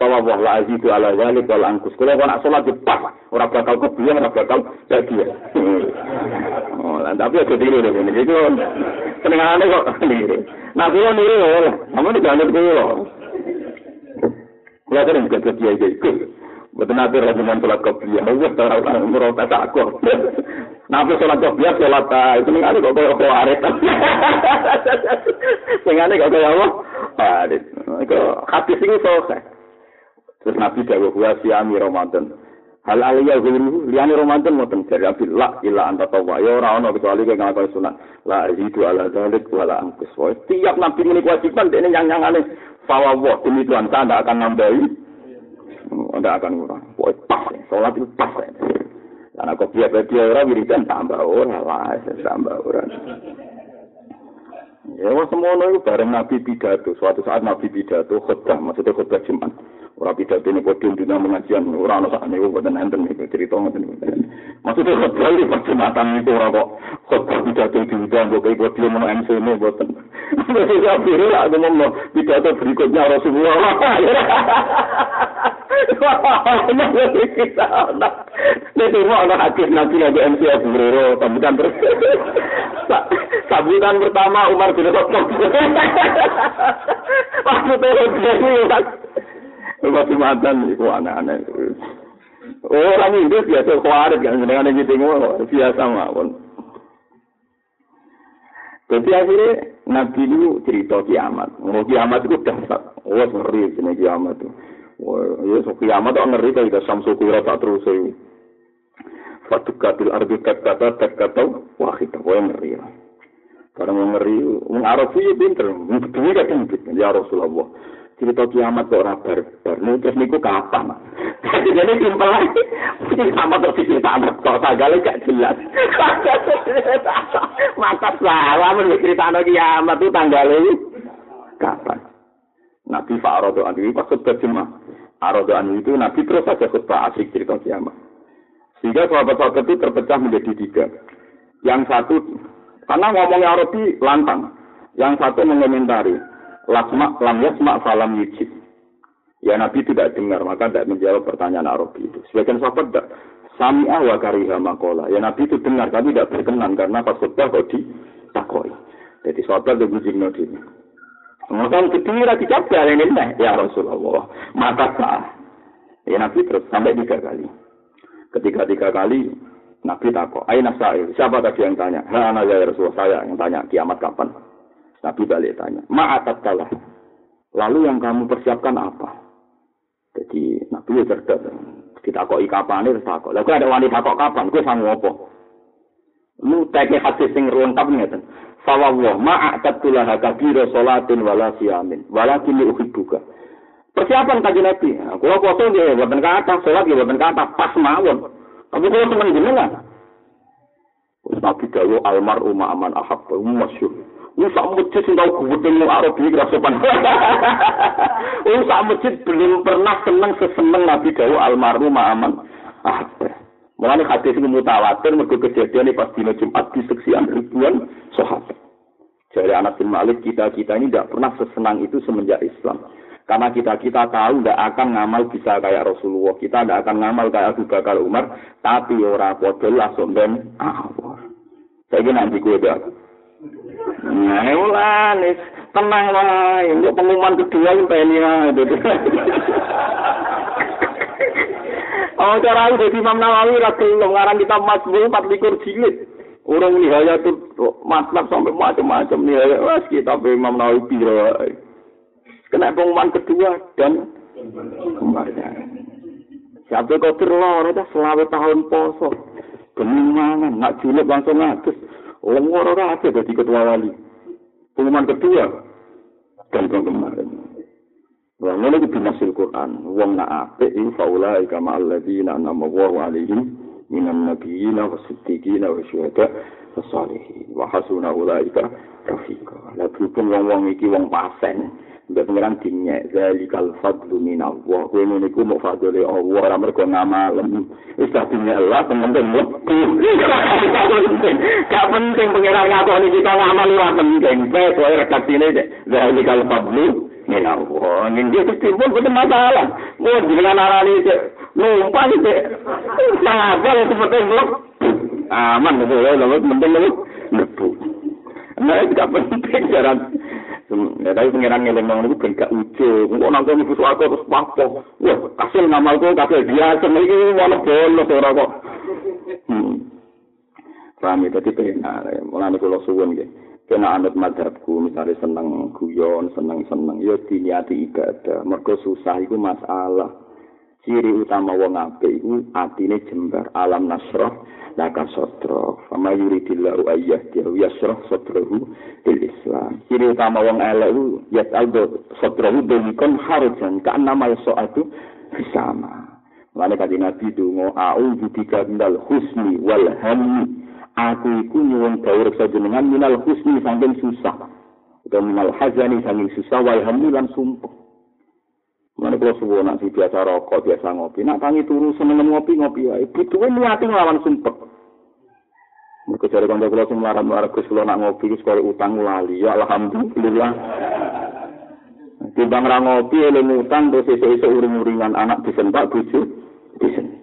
Sallallahu alaihi wa ala zalik wal angkus. Kalau kau nak sholat di pas, orang bakal kebiang, orang bakal jadi ya. Oh, tapi aja diri deh ini. Jadi pendengarannya kok diri. Nah, kalau diri ya, kamu di jalan itu ya. Kalau kan jadi aja ikut. Betul nanti rombongan sholat kopiah, wes orang lah umroh tak aku. Nabi sholat kopiah sholat ta, itu nggak ada kok kau kau arit. Sengaja kok kau apa? Arit. Kau hati sini soksa. Terus nabi jago gua siami Ramadan. Hal aliyah gulu, liani Ramadan mau tencer nabi la ilah anta tawa. Ya orang orang kecuali kayak kau sunat. La itu ala dalik wala angkus. Tiap nabi ini kewajiban, ini yang yang aneh. Fawwah demi tuan tanda akan nambahi tidak akan kurang pokoknya pas ya sholat itu pas ya karena kok biaya-biaya orang wiridan tambah orang lah tambah orang Ya wah semono itu bareng Nabi pidato. Suatu saat Nabi pidato khutbah, maksudnya khutbah Jumat. Orang pidato ini podium dina pengajian, orang anak saat ini buatan enten itu cerita ngoten. Maksudnya khutbah ini pas Jumatan itu orang kok khutbah pidato diundang kok kayak podium mau MC ini buatan. Saya pikir aku mau pidato berikutnya Rasulullah. Ini mau anak hakim nanti lagi MC Abu Hurairah, sambutan terus. Sambutan pertama Umar bin Khattab. Maksudnya ini Rumah Jumatan itu aneh-aneh. Orang Inggris biasa kuarit kan, dengan yang gitu biasa mawon. Jadi akhirnya Nabi itu cerita kiamat. Mau kiamat itu dahsyat. Oh, ngeri sini kiamat itu. Wah, ya so kiamat itu ngeri kalau kita samsu kira tak terus itu. Fatukatil ardi kata tak kata wah kita wah ngeri. Karena ngeri, mengarah sih pinter, betul kan ya Rasulullah. cerita kiamat kok barbar. Nek terus niku kapan? Jadi simpel ae. Kiamat kok diceritakan kok tagale gak jelas. Mata salah men critakno kiamat itu tanggalnya kapan? Nabi Fa'aradu Anu pas khutbah Jumat. Aradu Anu itu Nabi terus saja khutbah asik cerita kiamat. Sehingga sahabat-sahabat itu terpecah menjadi tiga. Yang satu, karena ngomongnya Arabi lantang. Yang satu mengomentari, lasma lam yasma salam yujib. Ya Nabi tidak dengar, maka tidak menjawab pertanyaan Arabi itu. Sebagian sahabat tidak. Sami'ah wa kariha makola. Ya Nabi itu dengar, tapi tidak berkenan karena pas khutbah kok ditakoi. Jadi sahabat itu bujing ini. Ngomong kedua dicoba ini ya Rasulullah. Maka sah. Ya Nabi terus sampai tiga kali. Ketika tiga kali Nabi takut, Aina sa'il, siapa tadi yang tanya? Ha, ya Rasulullah, saya yang tanya, kiamat kapan? Nabi balik tanya, ma'atat kalah. Lalu yang kamu persiapkan apa? Jadi Nabi ya cerdas. Kita kok kapan ini tak kok. Lalu ada wanita kok kapan? Gue sama apa? Lu teke hadis sing lengkap ngeten. Fawwah ma'atat tulah kabira salatin wala siyamin. Walakin uhibbuka. Persiapan kaji Nabi. Kalau kosong dia buatan kata, sholat dia buatan kata, pas mawon. Tapi kalau teman jenengan. Nabi dawo almaru ma'aman ahab, masyur. Ini sak masjid sing tau Arab iki ra sopan. Ini sak masjid belum pernah seneng seseneng Nabi Dawu almarhum aman. Ah, Mulane hadis iki mutawatir mergo kejadian pas dina Jumat diseksian ribuan sahabat. Jadi anak bin Malik kita-kita ini tidak pernah sesenang itu semenjak Islam. Karena kita-kita tahu tidak akan ngamal bisa kayak Rasulullah. Kita tidak akan ngamal kayak Abu Bakar Umar. Tapi orang kodol langsung dan awal. Saya nanti gue Nah, ulah nih tenang lah. Untuk pengumuman kedua yang pengen ya. Oh, cara itu jadi Imam Nawawi lagi ngarang kita masbul empat likur jilid. Orang nihaya itu matlab sampai macam-macam nihaya. Wah, kita Imam Nawawi pira. Kena pengumuman kedua dan kemarin. Siapa kau terlalu, ada selama tahun poso. Kemenangan, nak julep langsung ngatus. Wong ora ada dadi ketua wali. Pengumuman kedua dan kemarin. Wong ngono iki binasil Quran. Wong nak apik iki faulai kama alladzina anama wa alaihim minan nabiyina wa siddiqina wa syuhada wa salihin. Wa hasuna ulaika rafiqa. Lah berhubung wong-wong iki wong pasen. Mbak pengiran dinyek zalikal fadlu minallah. Kowe ngene iku mau fadle Allah ora mergo ngamalem. Wis tak dinyek Allah penting mlebu. Gak penting pengiran ngakoni kita ngamal ora penting. Wes wae redaksine zalikal fadlu minallah. Ning dia timbul boten masalah. Mau dengan arani cek numpang cek. Nah, kalau penting mlebu. Aman lho, lho penting mlebu. Nah, gak penting jaran Ya tapi pengiran ngeleng nong itu gak ujo. Engko nang kono ibu suwarga terus papo. Wah, kasil ngamalku kasil biasa iki ngono bolos ora kok. Hmm. Paham itu tipe nah, mulane kula suwun nggih. Kena anut madhabku, misalnya seneng guyon, seneng-seneng, ya diniati ibadah. Mergo susah itu masalah. ciri utama wong apik iku atine jembar alam nasrah laka sodro fama yuridillahu ayyah dia yasrah sodrohu bil islam ciri utama wong elek iku yat aldo sodrohu delikon harujan ka nama soatu sama Lalu kata Nabi dungo au bika minal husni wal hammi aku iku nyuwun dawuh reksa jenengan minal husni saking susah utawa minal hazani saking susah wal hammi lan sumpah Mana kalau subuh nanti biasa rokok, biasa ngopi. Nak tangi turu seneng ngopi, ngopi ya. Ibu tuh niatnya ngelawan sumpek. Mereka cari kanca kula sing melarat-melarat Gus kula nak ngopi wis kaya utang lali. Ya alhamdulillah. Timbang ra ngopi eling utang terus esuk-esuk uring-uringan anak disentak bojo disentak.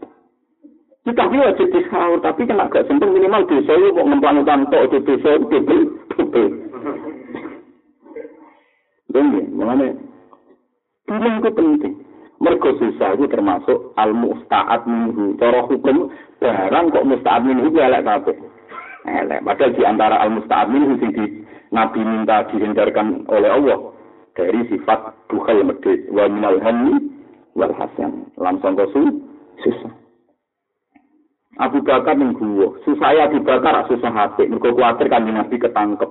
Kita dia jadi sahur, tapi kena gak sentuh minimal desa itu mau ngemplang utang di itu double. Dongeng, mengenai Bilang itu penting. Mergo susah itu termasuk al-musta'ad minhu. Cara hukum barang kok musta'ad minhu itu elek kabeh. Elek. Padahal di antara al-musta'ad minhu sing di Nabi minta dihindarkan oleh Allah dari sifat bukhal medit wa minal hammi wal hasan. Langsung susah. Abu Bakar ning susah ya Abu Bakar susah hati, mergo kuatir kan Nabi ketangkep.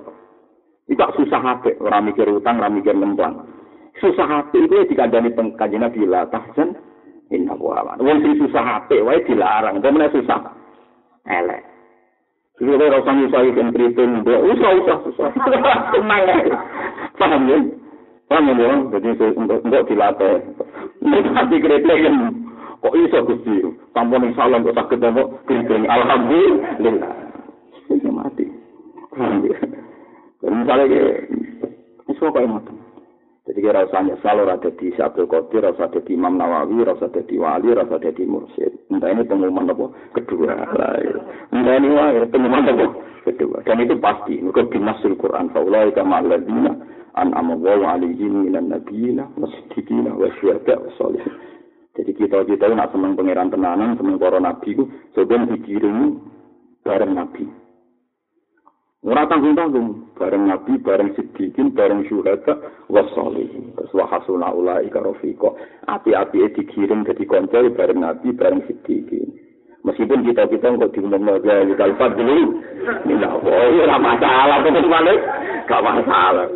Itu susah hati, ora mikir utang, ora mikir ngemplang. susah hati itu dikandani pengkajian Nabi la tahzan inna wa Wong sing susah hati wae dilarang, apa susah? Elek. Jadi kalau rasa susah itu yang keriting, usah, usah, usah. Tenang ya. Paham ya? Paham ya? Jadi untuk, untuk dilatih. Nanti kan, kok iso gusti? Tanpa nih salam kok sakit apa? Keriting. Alhamdulillah. Ini mati. Ya? Misalnya, ini suka yang mati. Jadi kira usah nyesal ora dadi Abdul Qadir, ora usah dadi Imam Nawawi, ora usah wali, ora usah dadi mursyid. Entah ini pengumuman apa kedua. Entah ini wae pengumuman apa kedua. Dan itu pasti. Mereka binasul Quran. Faulai kama alladzina an amawaw alaihim minan nabiyina wasidikina wasyuhada wasolihin. Jadi kita-kita nak seneng pangeran tenanan, seneng para nabi ku, sebenarnya dikirim bareng nabi. Ora tanggung-tanggung, bareng nabi, bareng siddiqin, bareng syuhada, wassolihin. Terus wahasuna ulai karofiko. Api-api dikirim jadi konco, bareng nabi, bareng siddiqin. Meskipun kita kita nggak diumum naga di kalfat dulu, ini lah, oh iya masalah, balik, gak masalah.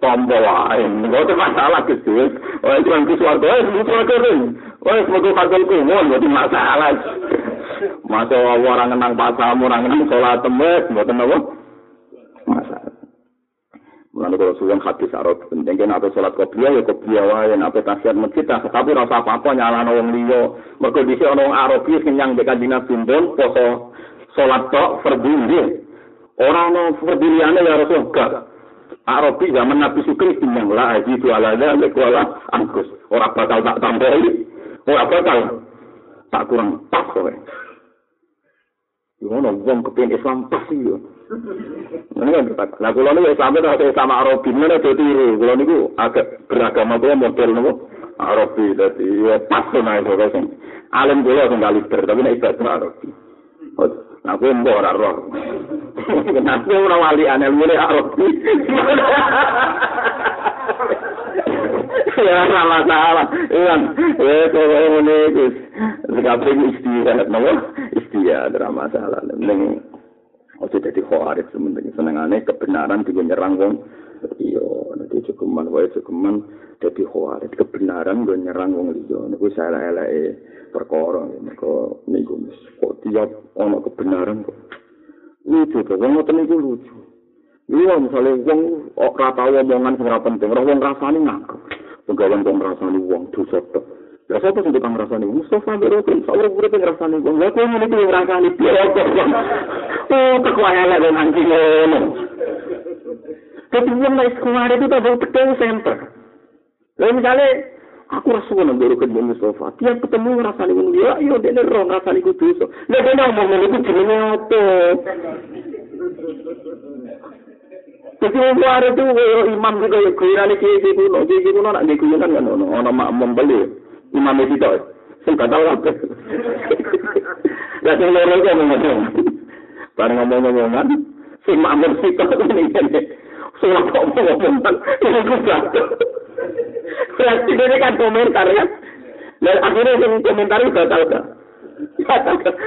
Tombo nggak ada masalah gitu. Oh itu yang kesuarga, oh itu kesuarga kering. Oh semoga fakul kumul, nggak masalah. Masa orang ngenang pasamu, orang ngenang sholat temes, nggak tahu masalah. Mulane kalau suwon hadis arab penting kan apa salat qobliyah ya qobliyah wae apa tahiyat masjid tapi rasa apa-apa nyalano wong liya. Mergo dhisik ana wong Arabi sing nyang dekat dina pindhon poso salat tok fardhu nggih. Ora ana fardhu liyane ya Rasul gak. Arabi zaman Nabi Sukri timbang lah itu ala dzalik wala angkus. Ora bakal tak tambahi. Ora bakal tak kurang pas kowe. Ngono wong kepengin Islam pas yo. Nah, kalau ini Islam itu sama Arabi, ini ada tiru. Kalau ini agak beragama itu model itu Arabi. Jadi, ya pas sama itu. Alim gue langsung kali ber, tapi ini ibadah Arabi. Nah, gue mbak orang roh. Kenapa orang wali aneh, mulai Arabi. Ya, salah salah. Iya, ya, kalau ini, sekarang istirahat, istirahat, drama salah. Ini, Ojo jadi khawarit sementing senengane kebenaran juga nyerang wong. Iya, nanti cukuman wae cukuman jadi khawarit kebenaran gue nyerang wong liya. Niku salah eleke perkara niku niku kok tiap ono kebenaran kok. Lucu tuh, wong ngoten niku lucu. Iya, misalnya wong ora tau omongan sing ora penting, ora wong rasane ngakak. Pegawan wong rasane wong dosa tok. Ya sapa sing tukang rasane Mustafa biro kan sawur urip rasane wong. Lah kok ngene iki rasane piye kok. Oh, kok wae lek nang iki Tapi wong nek sekolah itu tak betul center. Lah misale aku rasa ngono biro kan Mustafa. Tiap ketemu rasane ngono ya yo dene ro rasane ku dosa. Lah dene omong ngene iki jenenge opo? Jadi wong luar itu imam juga ya kira-kira kayak gitu, kayak gitu, nak kayak gitu kan, ono mak membeli. imam itu sing gak tau apa sing loro kok ngomong bareng ngomong-ngomongan sing makmur situ ini Sumpah ngomong, itu jatuh. Berarti ini kan komentar kan. Dan akhirnya yang komentar itu batal kan.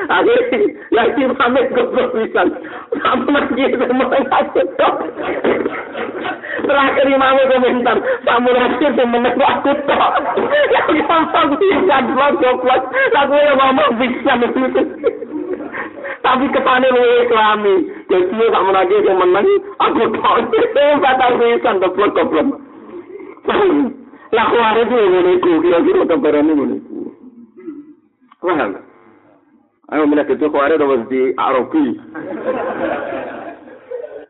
Akhirnya, lagi pamit keberpisan. Sama semangat mengasih Terakhir imam komentar, kamu nasir semangat aku tok. Yang gampang pisan, blok-blok. Lagu yang ngomong pisan itu. Tapi ketane lu islami. Jadi kamu lagi semeneng aku tok. Batal pisan goblok goblok. Lah kuare itu ngene iku, kira-kira kabarane ngene iku. Paham? Ayo mulai itu kuare udah di Arabi.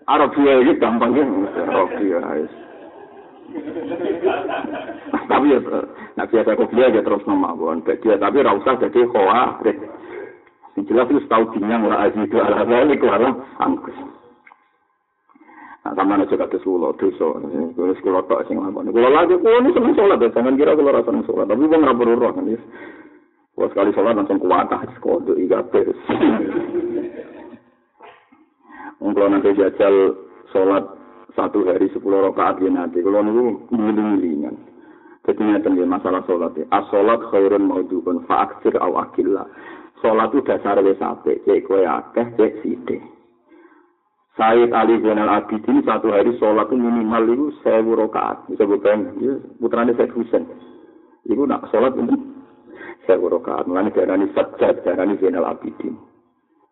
Arabi ya gampang kan? Arabi ya. tapi ya, nak biasa kok dia aja terus nama bukan tapi rasa jadi Jelas itu tahu dinyang lah aja itu ala balik lah angkus. Nah, sama aja kata sulo, dosa. Terus kalau tak sing lakon. Kalau lagi, kalau ini seneng sholat, jangan kira kalau rasa seneng sholat. Tapi bang rapor roh kan, Wah sekali sholat langsung kuat, kodok iga terus. Kalau nanti jajal sholat satu hari sepuluh rakaat ya nanti. Kalau nunggu miling-milingan. Jadi ini masalah sholat. As sholat khairun maudubun fa'aksir awakillah. Sholat itu dasar wis apik, cek kowe akeh, cek sithik. Said Ali bin Abidin satu hari sholat itu minimal itu sewu rakaat. Bisa bukan? Ya, putranya saya kusen. Itu nak sholat itu sewu rakaat. Mulane ini sejat diarani bin Al Abidin.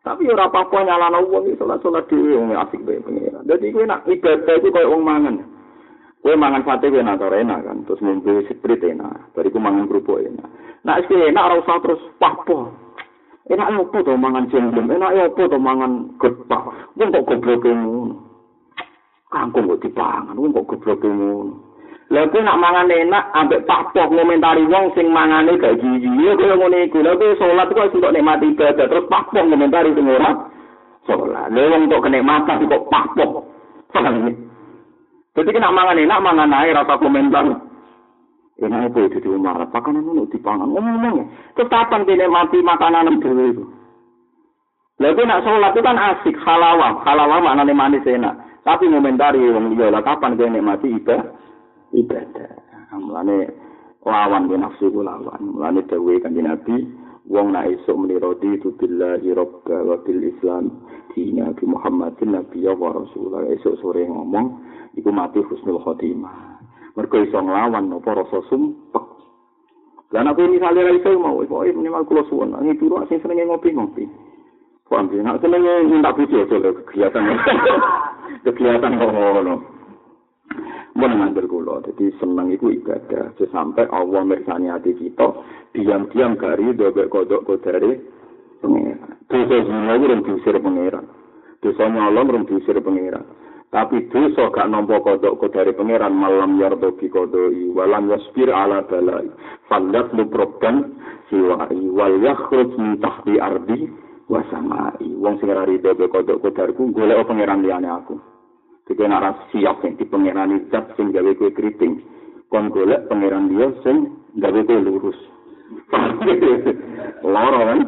Tapi ora apa-apa nyalana uang itu sholat-sholat dhewe wong e asik banyak pengira. Jadi kowe nak ibadah itu kayak uang mangan. Kowe mangan sate enak atau enak kan, terus mimpi sprit enak, bariku mangan kerupuk enak. Nak enak ora usah terus pah-pah. Enak apa to mangan jengkem? Enak apa to mangan gepak? Wong kok goblok ngono. Kangkung kok dipangan, wong kok goblok ngono. Lha kuwi nak mangan enak ambek papok ngomentari wong sing mangane gak gigi. Ya kaya ngene iku. Lha kuwi salat kok kok nikmati ibadah terus papok ngomentari sing ora salat. Lha wong kok kenikmatan kok papok. Jadi kena mangan enak, mangan air, rasa komentar. Enak apa itu di rumah? Pakanan itu dipangan. Ngomong-ngomong ya. Kapan dia mati makanan itu itu? Lalu nak sholat itu kan asik, halawah. Halawah maknanya manis enak. Tapi ngomentari orang dia lah kapan dia nikmati ibadah? Ibadah. Mulane lawan dia nafsu itu lawan. Mulane kan Nabi. Wong nak esok menirodi itu billahi robba wa bil islam dina bi Muhammadin Nabi ya wa Rasulullah. Esok sore ngomong, iku mati husnul khotimah. Mergo iso nglawan apa rasa sumpek. Lah nek misale ra iso mau, kok minimal kula suwun, nang turu sing senenge ngopi-ngopi. Paham ya, nek senenge minta bojo aja kegiatan. kegiatan ngono. Mun mandel kula, dadi seneng iku ibadah, sampai Allah mirsani hati kita, diam-diam gari dobek kodok kodare pengeran. Dosa zina itu rum diusir pengeran. Dosa nyolong rum diusir pengeran. Tapi dosa gak nampa kodok kodari pangeran malam yardo bi kodoi walam yaspir ala balai fallat lu proban siwai. Wal yakhruj min tahti ardi wasamai wong sing ora rido be kodok kodarku golek pangeran liyane aku. Dike nek siap sing di pangeran zat sing gawe kowe kriting kon golek pangeran dia sing gawe kowe lurus. Loro kan?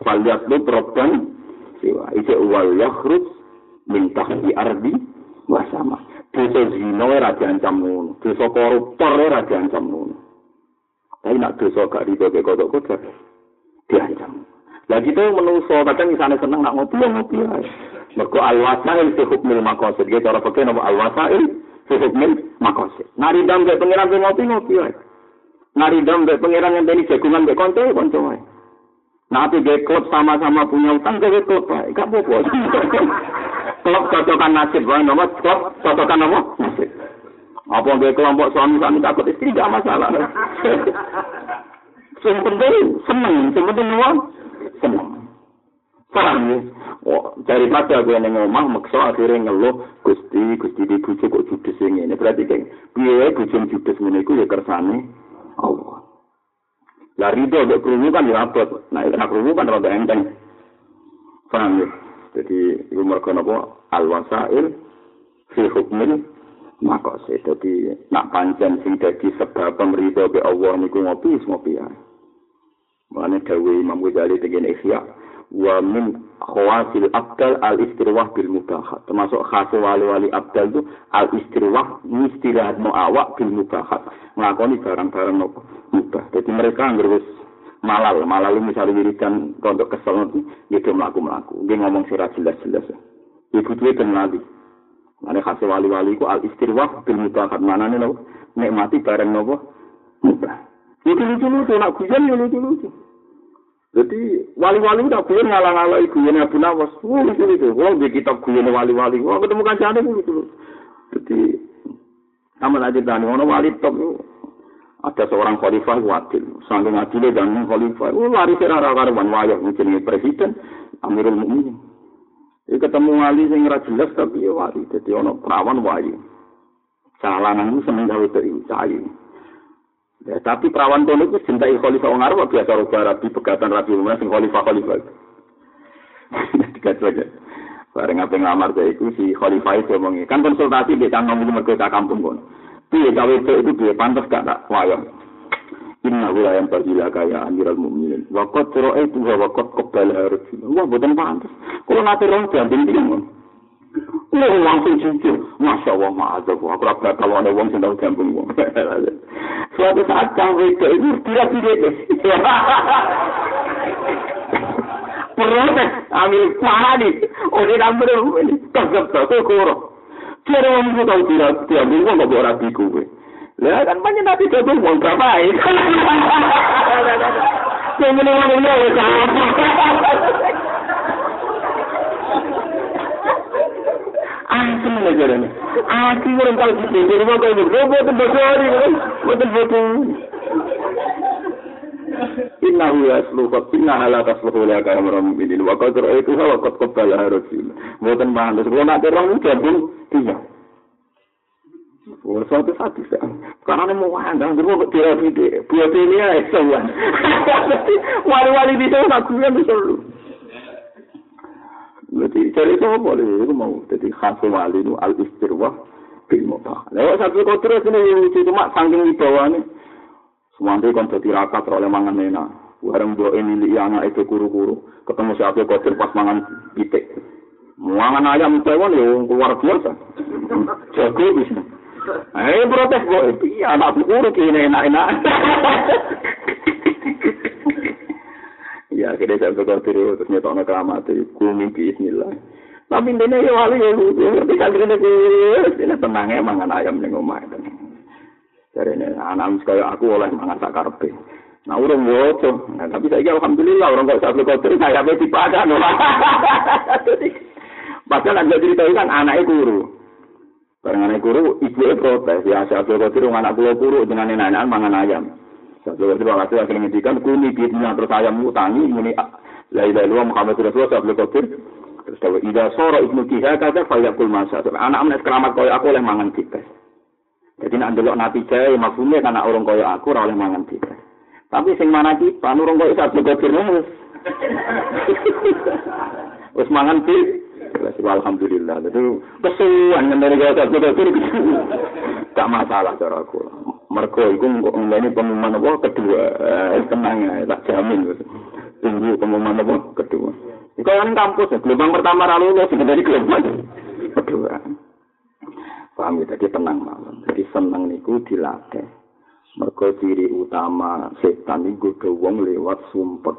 Fallat lu proban siwai. Wal yakhruj mintah di ardi wasama. Dosa zina ora diancam ngono, dosa koruptor ora diancam ngono. Tapi nak dosa gak rido ke kodok kodok diancam. Lah gitu menungso kadang misalnya seneng nak ngopi ya ngopi ya. Mergo al-wasail fi hukmil maqasid. Gitu cara pakai nama al-wasail fi hukmil maqasid. Nari dam ke pengiran ngopi ngopi ya. Nari dam ke pengiran yang beli jagungan ke konco konco ya. Nanti gue klub sama-sama punya utang, gue klub, gak apa-apa. Klub cocokan nasib. Wae nopo klub cocokan nopo nasib. Apa gue kelompok suami suami takut? Istri gak masalah. Sing penting seneng. Sing penting uang seneng. Paham ya? Oh, daripada gue neng omah maksa akhirnya ngeluh gusti gusti di bujuk kok judes ini berarti kan biaya bujuk judes ini ya kersane Allah. Lah rido untuk kerungu kan dirabot nah itu kerungu kan rada enteng. Paham ya Jadi iku mergo napa al fi hukmil makose. Dadi nak pancen sing dadi sebab pemrida be Allah niku ngopi ngopi ya. Mane dawe Imam Ghazali tegen ihya wa min khawasil abdal al istirwah bil mubahat. Termasuk khas wali-wali abdal itu al istirwah istirahat awak bil mubahat. Nglakoni barang-barang nopo mubah. Jadi mereka terus malal, malal ini misalnya wiridan pondok kesel itu, ya dia melaku-melaku. Dia ngomong sirah jelas-jelas. Ibu tuh kan lali. Mana khas wali-wali ku al istirwah bil mutakat mana nih nopo nikmati bareng nopo mubah. Itu lucu-lucu, nak guyon ya lucu-lucu. Jadi wali-wali udah guyon ngalang-ngalang guyon Abu Nawas. Wah lucu-lucu. Wah di kitab guyon wali-wali. Wah ketemu kancane lucu-lucu. Jadi sama aja ono wali top ada seorang khalifah wadil, sangking adilnya dan khalifah, oh lari serara karuan wayah, mungkin presiden, Amirul Mukminin. Jadi ketemu wali ora jelas tapi ya wali, jadi ono perawan wali. Calanan itu seneng gawe itu cahayu. Ya, tapi perawan kono itu cintai khalifah wong Arab biasa ora barat di pegatan Rabi Umar sing khalifah khalifah. Tiga saja. Bareng apa ngamar saya itu si khalifah itu ngomongi. Kan konsultasi dia kan ngomong mereka kampung kono. Piye gawe itu piye pantas gak tak wayang. Inna hula yang berjila kaya amiral mu'minin. Wakot cero itu wa wakot kebal harus. Wah, buatan pantas. Kalau nanti roh dia mon. Wah, langsung jujur. Masya Allah, ma'azab. Aku rasa kalau ada sing tau jambing wong. Suatu saat kang itu itu tidak-tidak. Protes, ambil panik. Oleh namanya, ini. Tegap-tegap, kurang. Kira wong iku tau tidak diambil wong kok ora rabi kowe. Lah kan banyak nabi dadi wong berapa iki. Sing ngene wong lho wis Ah, semuanya jalan. Kira orang kalau kita jadi mau kau ini, robot itu besar ini, betul betul. Inna hu yasluhu inna ala tasluhu la ka amram bidin wa qad ra'aytu wa qad qabala rasul. Mboten mantes kula nak terang gabung iya. Oh, suatu saat bisa. Karena mau wanda, terus kok tidak tidak. Buat ini ya, sewan. Wali-wali di sana aku yang bisa lu. Cari itu boleh, itu mau. Jadi khas wali itu al istirwah bil mubah. Lewat satu kotor ini cuma saking di bawah nih. Semuanya kan jadi rakat oleh mangan enak. Bareng buat ini li anak itu kuru-kuru. Ketemu siapa kotor pas mangan pitik. Mangan ayam tewon ya luar biasa. Jago bisa. Eh protes kok iya anak kuru kini enak-enak. Ya kira saya berkotir terus nyetok keramat itu kumi bismillah. Tapi ini ya wali ya. Tapi kan ini tenang ya mangan ayam ning omah. Dari ini anak kaya aku oleh mangan karepe. Nah urung woco. Nah, tapi saya alhamdulillah orang kok sabtu kotor saya apa dipadan. Padahal ada cerita kan anaknya guru. Barang anaknya guru, ibu protes. Ya sabtu kotor anak pulau guru dengan nenek mangan ayam. Sabtu kotor waktu akhirnya ngendikan kuni bitnya terus ayam utangi ini la ilaha illallah Muhammad Rasulullah sabtu kotor. Terus kalau ida soro ibnu kiha kata fayakul masa. Anak-anak keramat kaya aku oleh mangan kita. Jadi nak delok nabi jaya maksudnya karena orang kaya aku ora oleh mangan kita. Tapi sing mana kita, anu orang kaya satu gocir wis. Wis mangan di Alhamdulillah. Itu kesuwan yang dari kaya satu gocir. Tak masalah cara aku. Mergo iku ngene pengumuman apa kedua. Eh, tenang ya, tak jamin. Tunggu pengumuman apa kedua. Iku kan kampus, gelombang pertama lalu lulus, dari gelombang kedua. Paham ya, jadi tenang malam. Jadi seneng niku dilatih. Mergo ciri utama setan iku wong lewat sumpet.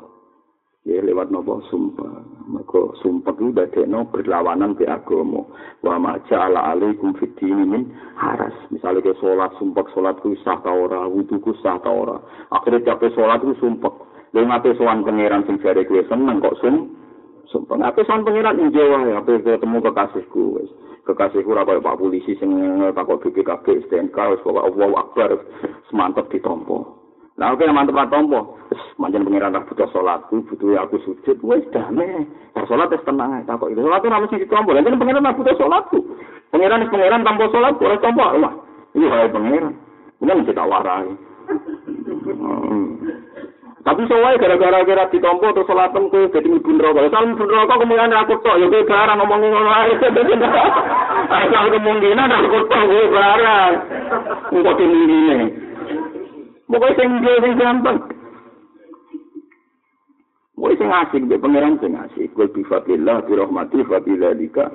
Ya lewat nopo sumpah. Mergo sumpet itu dadekno berlawanan ke agama. Wa ma ja'ala alaikum fid min haras. Misalnya ke salat sumpek salat ku sah ora, wudu ku sah ora. Akhire capek salat ku sumpek. Lha ngate sowan pangeran sing jare kowe seneng kok sum sumpah. Apa sowan pangeran ijo wae, apa ketemu kekasihku wis. Kekasihku ora kaya Pak polisi sing takok BPKB STNK wis pokoke Allahu Akbar semantep ditompo. Nah, oke, mantep lah tompo. Manjan pengiran tak butuh sholat, butuh aku sujud, wes damai. Tak sholat, es tenang. Takut itu sholat itu namanya ditompo. Dan pengiran tak butuh sholat tuh. Pengiran es pengiran tanpa sholat, boleh tompo. Ini hal pengiran. Ini mesti tak warai. Tapi soalnya gara-gara kira ditompo terus sholatem ke jadi ibu neraka. Kalau ibu neraka kemungkinan aku tok, ya gue barang ngomongin ngono ae. Asal kemungkinan aku tok gue barang. Engkau tinggi ini. Pokoknya sing dia sing gampang. Pokoknya sing asik, dia pangeran sing asik. Kul bifadillah, birahmati, fadiladika.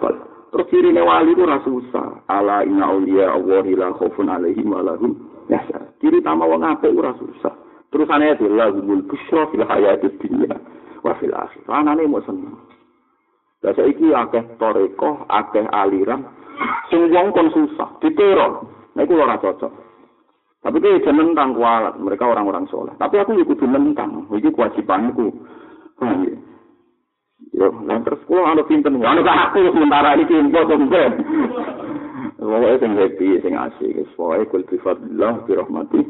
Terus ciri wali itu rasa usah. Ala inna awliya Allahi la khofun alaihim wa lahum. Ya, Ciri utama wong apik ora susah. Terus aneh itu lahumul busra fil hayatid dunya wa fil akhir. Anane mau seneng. Lah saiki akeh toreko, akeh aliran sing wong kon susah, diteror. Nah iku ora cocok. Tapi itu jangan tentang kualat, mereka orang-orang soleh. Tapi aku ikut menentang, itu kewajibanku. Hmm. Yo, nah terus kulo anu pinten, anu kan aku sementara iki info tempe. Pokoke sing happy, sing asik, wis pokoke kul bi fadlillah bi rahmati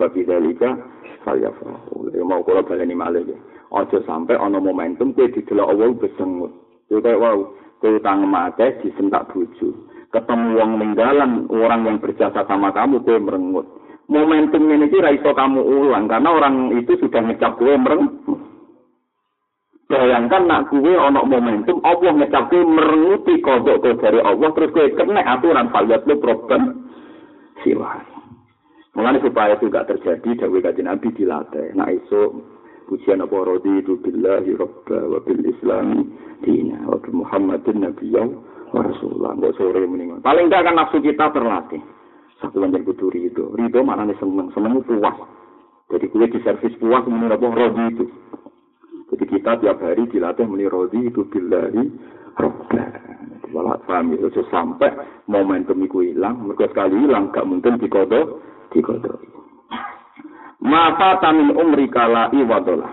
fa bi dzalika falyafrahu. Ya mau kula baleni malih ya. Aja sampai ana momentum kowe didelok Allah besengut. Yo kaya wow, kowe utang mate disentak bojo. Ketemu wong ninggalan orang yang berjasa sama kamu kowe merengut. momentum ini kira iso kamu ulang karena orang itu sudah ngecap gue mereng. Bayangkan nak gue onok momentum Allah ngecap gue merenguti kodok dari Allah terus gue kena aturan faliat lu problem siwa. Mengenai supaya itu gak terjadi dawe kaji Nabi dilatih. Nah iso pujian apa rodi itu billahi robba wa bil islami dina wa muhammadin nabiyyaw wa rasulullah. Nggak sore mendingan. Paling gak kan nafsu kita terlatih. satu lanjut kudu ridho. Ridho maknanya seneng, seneng puas. Jadi kue di servis puas menurut apa rodi itu. Jadi kita tiap hari dilatih meni rodi itu billahi robba. Walau paham itu sampai momentum itu hilang, mereka sekali hilang, gak mungkin dikodok, dikodok. Masa tamin umri kala iwadola.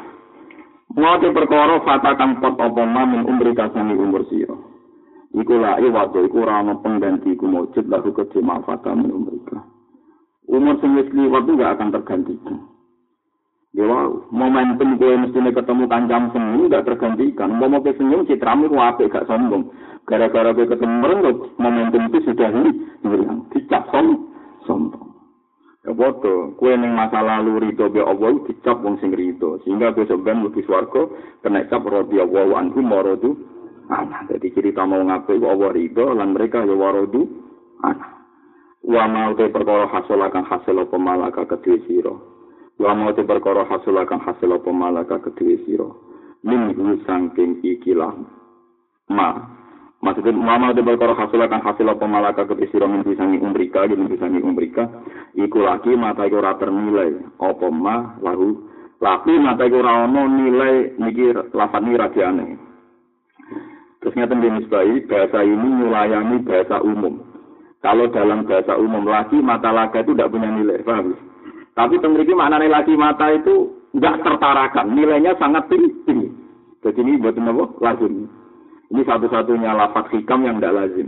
Ngote perkara fata kang pot apa min umri kasani umur sira. iku la iwado iku ora ana pengganti iku mujud lalu kedhe manfaat min mereka. Umur sing wis liwat gak akan tergantikan. Ya wow, momentum gue mesti ketemu kancam senyum gak tergantikan. Mau mau senyum citramu ku apik gak sombong. Gara-gara gue ketemu merengut, momentum itu sudah hilang. Dicap som, sombong. Ya bodoh, kue neng masa lalu rito be Allah dicap wong sing rito. Sehingga gue sebenarnya lebih suarco, kena cap rodi Allah anhu morodu anak. Jadi cerita mau ngaku iku Allah ridho lan mereka ya warodu anak. Wa mau te perkara hasil akan hasil apa malaka kedue sira. Wa mau te perkara hasil akan hasil apa malaka kedue sira. Min sangking ikilah ma. Maksudnya mama te perkara hasil akan hasil apa malaka kedue sira min sangi umrika min sangi umrika iku lagi mata iku ora ternilai apa ma lahu Tapi mata iku ora ono nilai niki lafat ni radiane. Terus ngeten bayi, bahasa ini melayani bahasa umum. Kalau dalam bahasa umum laki mata laga itu tidak punya nilai, paham? Tapi tengriki maknanya laki mata itu nggak tertarakan, nilainya sangat tinggi. Jadi ini buat apa? Lazim. Ini satu-satunya lafaz hikam yang tidak lazim.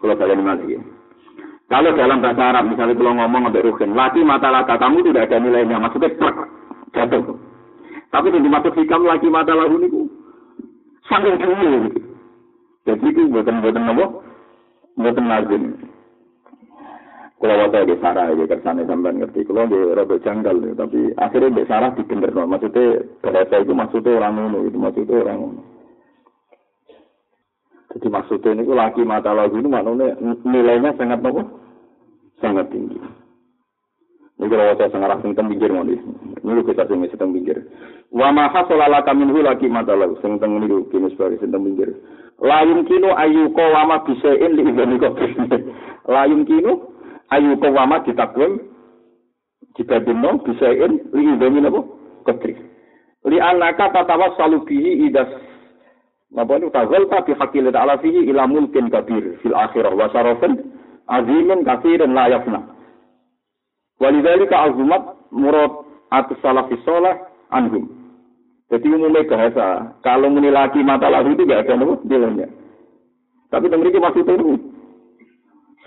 Kalau kalian lagi. Kalau dalam bahasa Arab, misalnya kalau ngomong untuk rugen, laki mata laga kamu tidak ada nilainya, maksudnya truk, jatuh. Tapi yang dimaksud hikam laki mata lagu ini saking dulu. Jadi itu buatan-buatan apa? Buatan lazim. Kalau waktu di Sarah ya kersane sampai ngerti. Kalau di rada janggal ya, tapi akhirnya di Sarah dibener no. Maksudnya bahasa itu maksudnya orang ngono itu maksudnya orang ngono. Jadi maksudnya ini laki mata lagu ini maknanya nilainya sangat apa? Sangat tinggi. Ini kalau saya sangat sing teng pinggir mau Ini kita sing wis teng pinggir. Wa ma hasala kami minhu lagi matalau sing teng niku kini sebagai sing teng pinggir. Layun kino ayu ko wama bisain li ibani kok. Layun kino ayu ko wama ditakwim dibandingno bisain li ibani napa? Kodri. Li anaka tatawas salubihi idas Napa itu tazal ta bi haqqi ta'ala fihi ila mulkin kabir fil akhirah wa syarafin azimin kafirin la yafna. Walidhalika azumat murad atus salafi soleh anhum. Jadi umumnya bahasa, kalau muni laki mata lalu itu gak ada nopo nilainya. Tapi maksud itu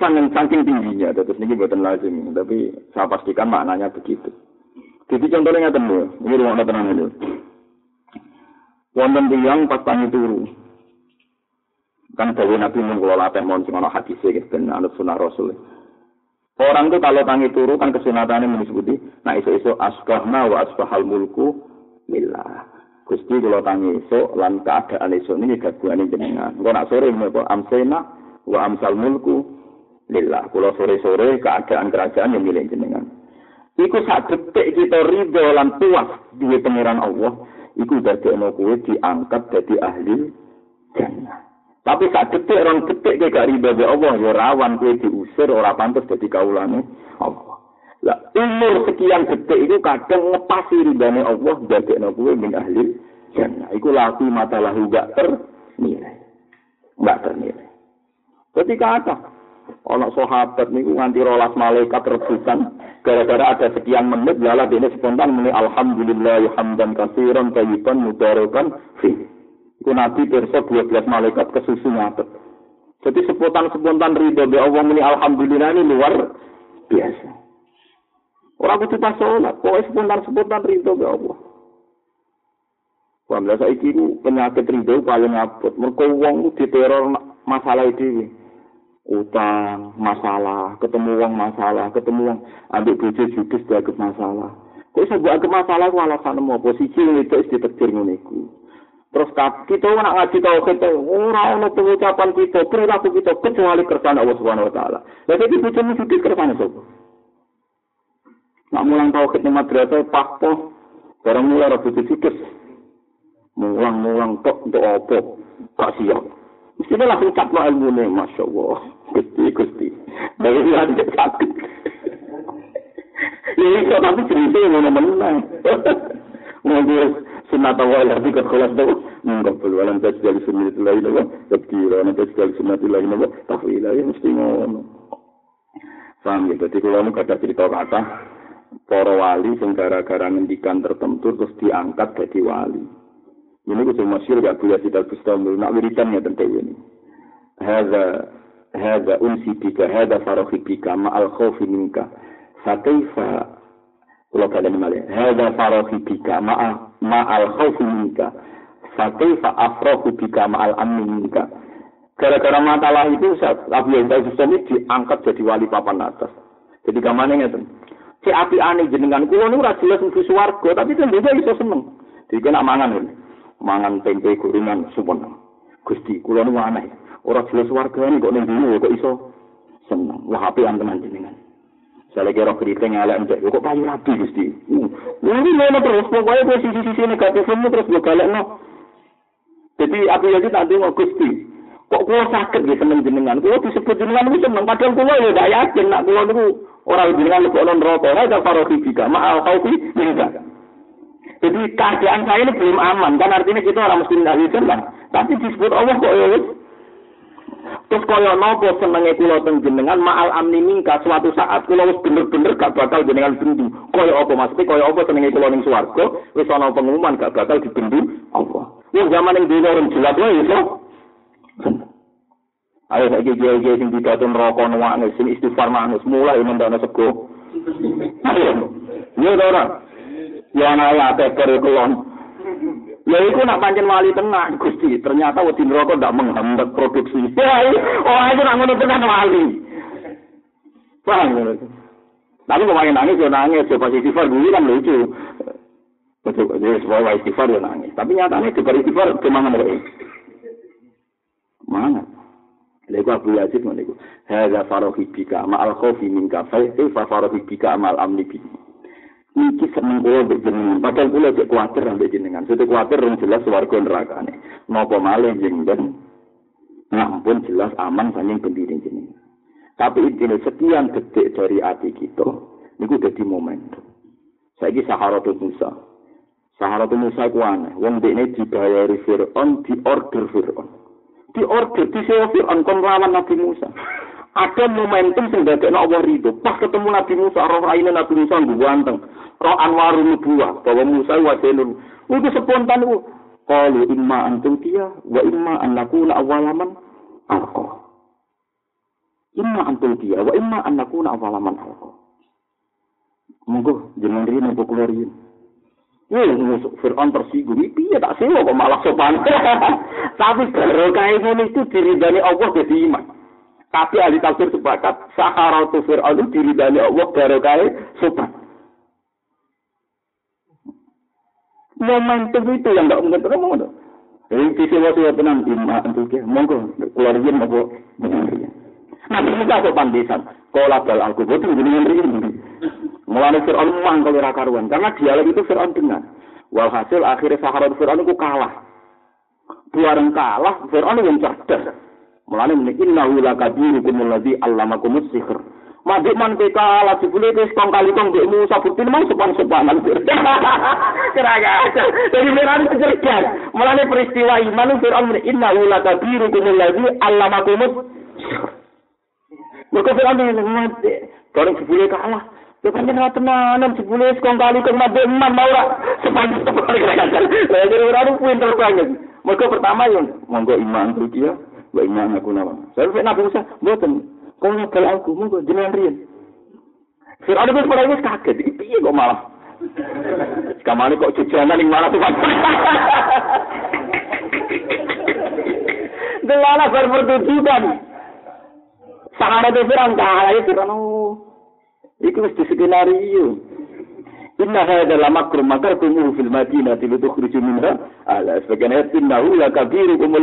sangat saking tingginya, terus ini buatan lazim. Tapi saya pastikan maknanya begitu. Jadi contohnya nggak temu, ini rumah tenang itu. Wonten tiang pas tangi turu. Kan dari Nabi mun kula latih mon sing ana hadise gitu ben anut sunah Rasul. Orang itu kalau tangi turu kan kesunatannya menyebut nah iso-iso asbahna wa asbahal mulku lillah. Gusti kalau tangi iso lan keadaan iso ini gabungan jenengan. Engko nak sore menapa amsena wa amsal mulku lillah. Kalau sore-sore keadaan kerajaan yang milik jenengan. Iku sak detik kita ridho lan puas duwe pangeran Allah, iku dadi ana kowe diangkat dadi ahli jannah. Tapi sak detik orang detik ke gak riba be Allah ya rawan kue diusir ora pantas dadi kaulane Allah. Lah umur sekian detik itu kadang ngepasi ridane Allah dadekno kuwe min ahli jannah. Iku laku mata lahu gak ternilai. Gak ternilai. Ketika ada Ono sahabat niku nganti rolas malaikat rebutan gara-gara ada sekian menit lala dene spontan muni alhamdulillah hamdan katsiran tayyiban mubarakan fi. Iku nabi pirsa 12 malaikat kesusu ngatet. Jadi spontan-spontan ridho be Allah muni alhamdulillah ini luar biasa. Orang kudu pas sholat, pokoknya spontan-spontan ridho be Allah. Wah, saiki ku penyakit ridho paling abot. Mergo wong diteror masalah iki. utang, masalah, ketemu uang masalah, ketemu uang ambil bojo judis dianggap masalah. Kok mbok anggap masalah ku alasan apa? Posisi itu wis ditetir ngene. Terus kita nak ngaji kita ora ono pengucapan kita, perilaku kita kecuali kersane Allah Subhanahu wa taala. Lah iki bojomu judis kersane sapa? Nak mulang tauhid ning madrasah pakpo barang mulai ra bojo judis. Mulang-mulang tok untuk apa? Kak siap. Mestinya langsung caplo ilmu nih, Masya Allah. Gusti, Gusti. Dari ini ada sakit. Ini kok tapi cerita yang mana-mana. Ngomong sunat awal lagi ke kelas itu. Enggak perlu alam tes dari sunat itu lagi. Tapi alam tes dari sunat itu lagi. Tapi lagi mesti ngomong. Paham ya? Jadi kalau ini ada cerita kata. Para wali yang gara-gara ngendikan tertentu terus diangkat jadi wali. Ini kudu masyur gak boleh kita kustamul. Nak wiridan ya tentu ini. Hada hada unsi bika, hada farohi bika, ma'al khawfi minka. Fakaifa Kalau kalian malah, hada farohi bika, ma'al khawfi minka. Fakaifa afrohu bika, ma'al amni minka. Gara-gara masalah itu, Abu Yazid Bustami diangkat jadi wali papan atas. Jadi kamarnya ngerti. Si api aneh jenengan, kulo ini jelas untuk suarga, tapi juga bisa seneng. Jadi kena mangan ini. mangan tempe gorengan sumpun. Gusti, kula nu aneh. Ora jelas wargane kok ning dulu kok iso seneng. Wah, ape tenan jenengan. Saya kira keriting elek entek kok payu rapi Gusti. Ini ngono terus pokoke kok sisi-sisi negatif semua terus yo galekno. Jadi aku ya tak ndonga Gusti. Kok kula sakit ya seneng jenengan. Kula disebut jenengan itu seneng padahal kula ya gak yakin nak kula niku ora jenengan lebok neraka. Ora tak paroki juga. Ma'al khaufi minka. Jadi keadaan saya ini belum aman, kan artinya kita orang muslim dari kan. Tapi disebut Allah kok ya Terus kaya nopo senenge kula teng jenengan ma'al amni mingka suatu saat kula wis bener-bener gak bakal jenengan bendu. Kaya apa maksudnya kaya apa senenge kula ning swarga wis ana pengumuman gak bakal dibendu Allah. Wong zaman ning dunya ora jelas wae iso. Ayo saiki kiai-kiai sing pidato neraka nuwane sing istighfar manus mulai mendana sego. Ayo. Yo ora. ya ana ate kere kulon ya iku nak pancen wali tenang Gusti. Ternyata wedi neraka ndak menghambat produksi. Ya oh itu nak ngono tenan wali. Paham ngono tapi kok nangis ya nangis. Ya pasti sifar kan lucu. Betul jadi semua wali sifar ya nangis. Tapi nyatanya di bari sifar kemana mereka mana Lego Abu Yazid ngono iku. Hadza farohi bika ma'al khaufi minka fa farohi bika ma'al amni bika. Niki seneng kula mbek jenengan. Padahal kula cek kuwatir mbek jenengan. Sudah kuwatir rung jelas swarga nerakane. Napa malih jenengan? Ngampun jelas aman saking pendiri jenengan. Tapi intinya sekian detik dari hati kita, niku dadi momentum. Saiki Saharatul Musa. Saharatul Musa ku aneh. Wong dekne dibayari Fir'aun, di order Fir'aun. Di order, di sewa Fir'aun, kon lawan Nabi Musa. Ada momentum sing dadekno Allah ridho. Pas ketemu Nabi Musa, roh raine Nabi Musa ganteng. Roh anwarun nubuwah bahwa Musa wasilun. Itu spontan itu. Qalu imma antum dia wa imma an nakuna awalaman alqa. Imma antum dia wa imma an nakuna awalaman alqa. Monggo jeneng rene kok kula riyen. Wih, Fir'aun tersinggung, iya tak sewa kok malah sopan. Tapi baru kayak ini itu diridani Allah jadi iman. Tapi ahli tafsir sepakat Saharatu Fir'aun itu diridani Allah barokah sopan. Momentum itu yang tidak mungkin mau. Jadi sisi waktu ya tenang imma untuk ya monggo keluar yen apa Nanti kita sopan desan. Kola bal aku bodoh jadi ngeri. Mulai Fir'aun mang kalau karuan karena dialog itu Fir'aun dengar. Walhasil akhirnya Saharatu Fir'aun itu kalah. Buareng kalah, Fir'aun yang cerdas. Mulane muni inna hu lakabirukum allazi allamakumus sihr. Mabuk man PK ala jebule wis kong kali kong dekmu sabukti mau sopan sopanan. Kira aja. Jadi Fir'aun cerdas. Mulane peristiwa iman Fir'aun muni inna la kabiru kumul ladzi allamakumut. Mereka Fir'aun mati. Barang jebule kalah. Ya kan jeneng tenanan jebule wis kong kali kong mabuk man mau ora sopan sopanan kira aja. Lah jadi Fir'aun pinter banget. Mereka pertama yang monggo iman rupiah, wa iman aku nama. Saya Nabi Musa, mboten. Kau nyekel aku, gue jenengan rian. Fir'aun itu pada wis kaget, piye kok malah. Kamane kok jajanan ning malah tuh. Delala berpertunjukan. Sahara itu Fir'aun kalah itu kan. Iku wis skenario. Inna hadha la makrum makartum fil madinati litukhriju minha ala sebagian ayat innahu la kabirukum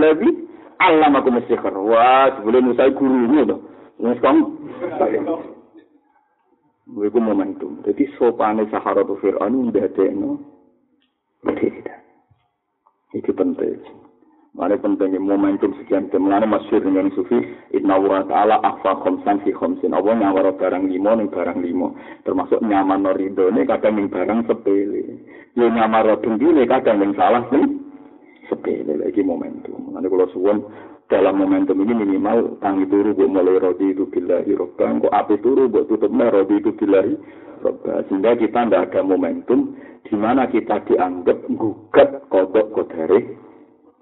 allamakum as-sihr. Wah, sebelum Musa guru ngono. Wes kong. Iku momentum. Jadi sopane Sahara tu Fir'aun ndadekno berbeda. Itu penting. Mana pentingnya momentum sekian jam. Mana masyur dengan sufi. Inna wa ta'ala akhfa khomsan fi khomsin. Allah nyawara barang limo ning barang limo. Termasuk nyaman no ridho ini kadang ning barang sepele. Ya nyaman rodong dile kadang ning salah ning sepele. Lagi momentum. Mana kalau suwon dalam momentum ini minimal tangi turu buat mulai rodi itu billahi robba kok api turu buat tutupnya rodi itu billahi robba sehingga kita tidak ada momentum di mana kita dianggap gugat kodok kodari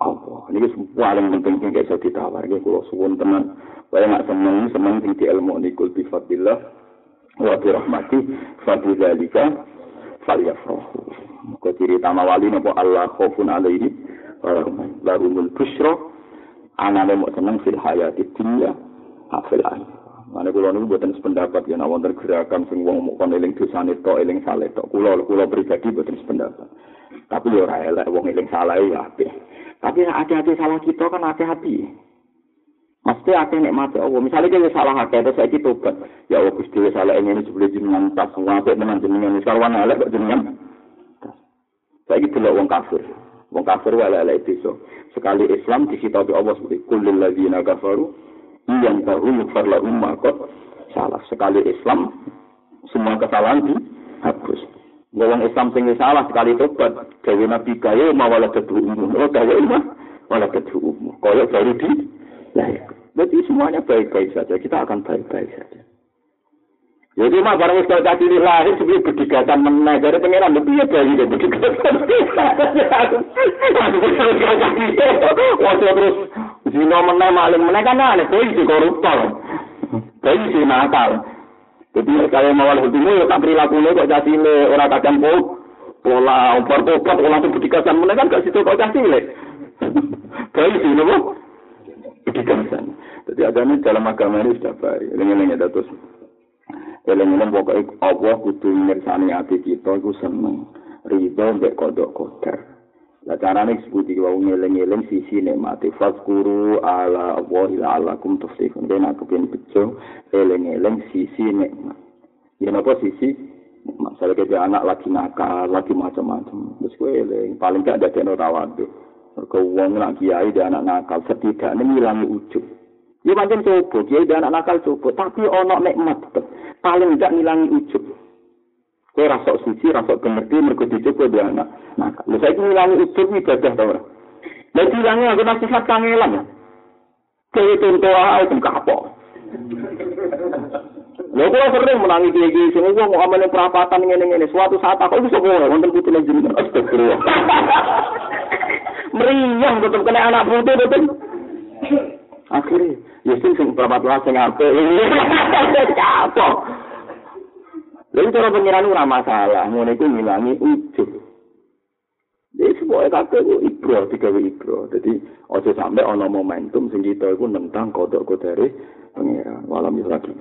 Allah. Ini paling penting yang bisa ditawar. Ini kalau suwun teman saya nggak seneng seneng sing di ilmu nikul bifadillah wa birahmati fadillalika falyafrahu. Kau ciri tamawali nopo Allah khofun alaihi larumul bushra anane mau seneng fil hayati dunya afil akhir Mane kula niku mboten sependapat yen awon tergerakan sing wong mok kon eling dosane tok eling saleh tok. Kula kula pribadi mboten sependapat. Tapi yo ora elek wong eling salah ya apik. Tapi hati-hati salah kita kan hati-hati. Mesti ate nek mati Allah. Misalnya kita salah hati, terus saya tobat. Ya Allah, Gusti salah ini sebelum jenengan tas, ngapik dengan jenengan. Misalnya elek kok jenengan. Saya gitu loh wong kafir. Wong kafir wala ala itu Sekali Islam disita oleh Allah seperti kulil ladzina kafaru yang tahu yukfar lahum salah. Sekali Islam semua kesalahan dihapus. Wong Islam sing salah sekali tobat gawe nabi kaya mawala kedua umum. Oh gawe mah wala kedua umum. Kaya baru di Jadi semuanya baik-baik saja. Kita akan baik-baik saja. Jadi mah barang wis kaya cilik lahir sebelum berdigatan meneh dari pengiran lebih ya bayi deh berdigatan. Waktu terus zina meneh maling meneh kan aneh bayi di koruptor. Bayi di nakal. Jadi kalau hal itu ya tak perilaku kok cilik orang kadang kok pola umpar tobat langsung berdigatan meneh kan gak situ kok cilik. Bayi di nopo? Berdigatan. Jadi agama dalam agama ini sudah baik. Lengan-lengan datus. Eleng-eleng pokoknya Allah kudu mirsani hati kita iku seneng. Ridho mbek kodok kodar. Lah carane sebuti wau ngeleng-eleng sisi nikmati fazkuru ala Allah ila alakum tuflihun. Ben aku pengen bejo eleng-eleng sisi nikmat. Ya napa sisi Masalah kita anak lagi nakal, lagi macam-macam. Terus gue paling gak ada tekno rawadu. Mereka uang nak kiai dan anak nakal, setidaknya ngilangi ujub. Ya macam coba, kiai dan anak nakal coba. Tapi ono nikmat paling tidak ngilangi ujub. Kue rasa suci, rasa gemerti, mereka dicoba dia anak. Nah, kalau saya ngilangi ujub, ibadah tau lah. Lalu ngilangi aku nasihat kangelan ya. Kaya contoh itu kapok. Lha kula sering menangi iki sing wong mau amene perapatan ngene-ngene suatu saat aku iso ngono wonten putune jenengan astagfirullah. Meriang tetep kena anak putu betul. Akhirnya Ya sing perapat lah sing apik. Capok. Lalu cara pengiran ora masalah, ngono iku ngilangi ujub. Jadi sebuah kakek itu ibro, digawe ibro. Jadi, ojo sampai ono momentum sing kita itu nentang kodok kodari pengiran. Walam lagi.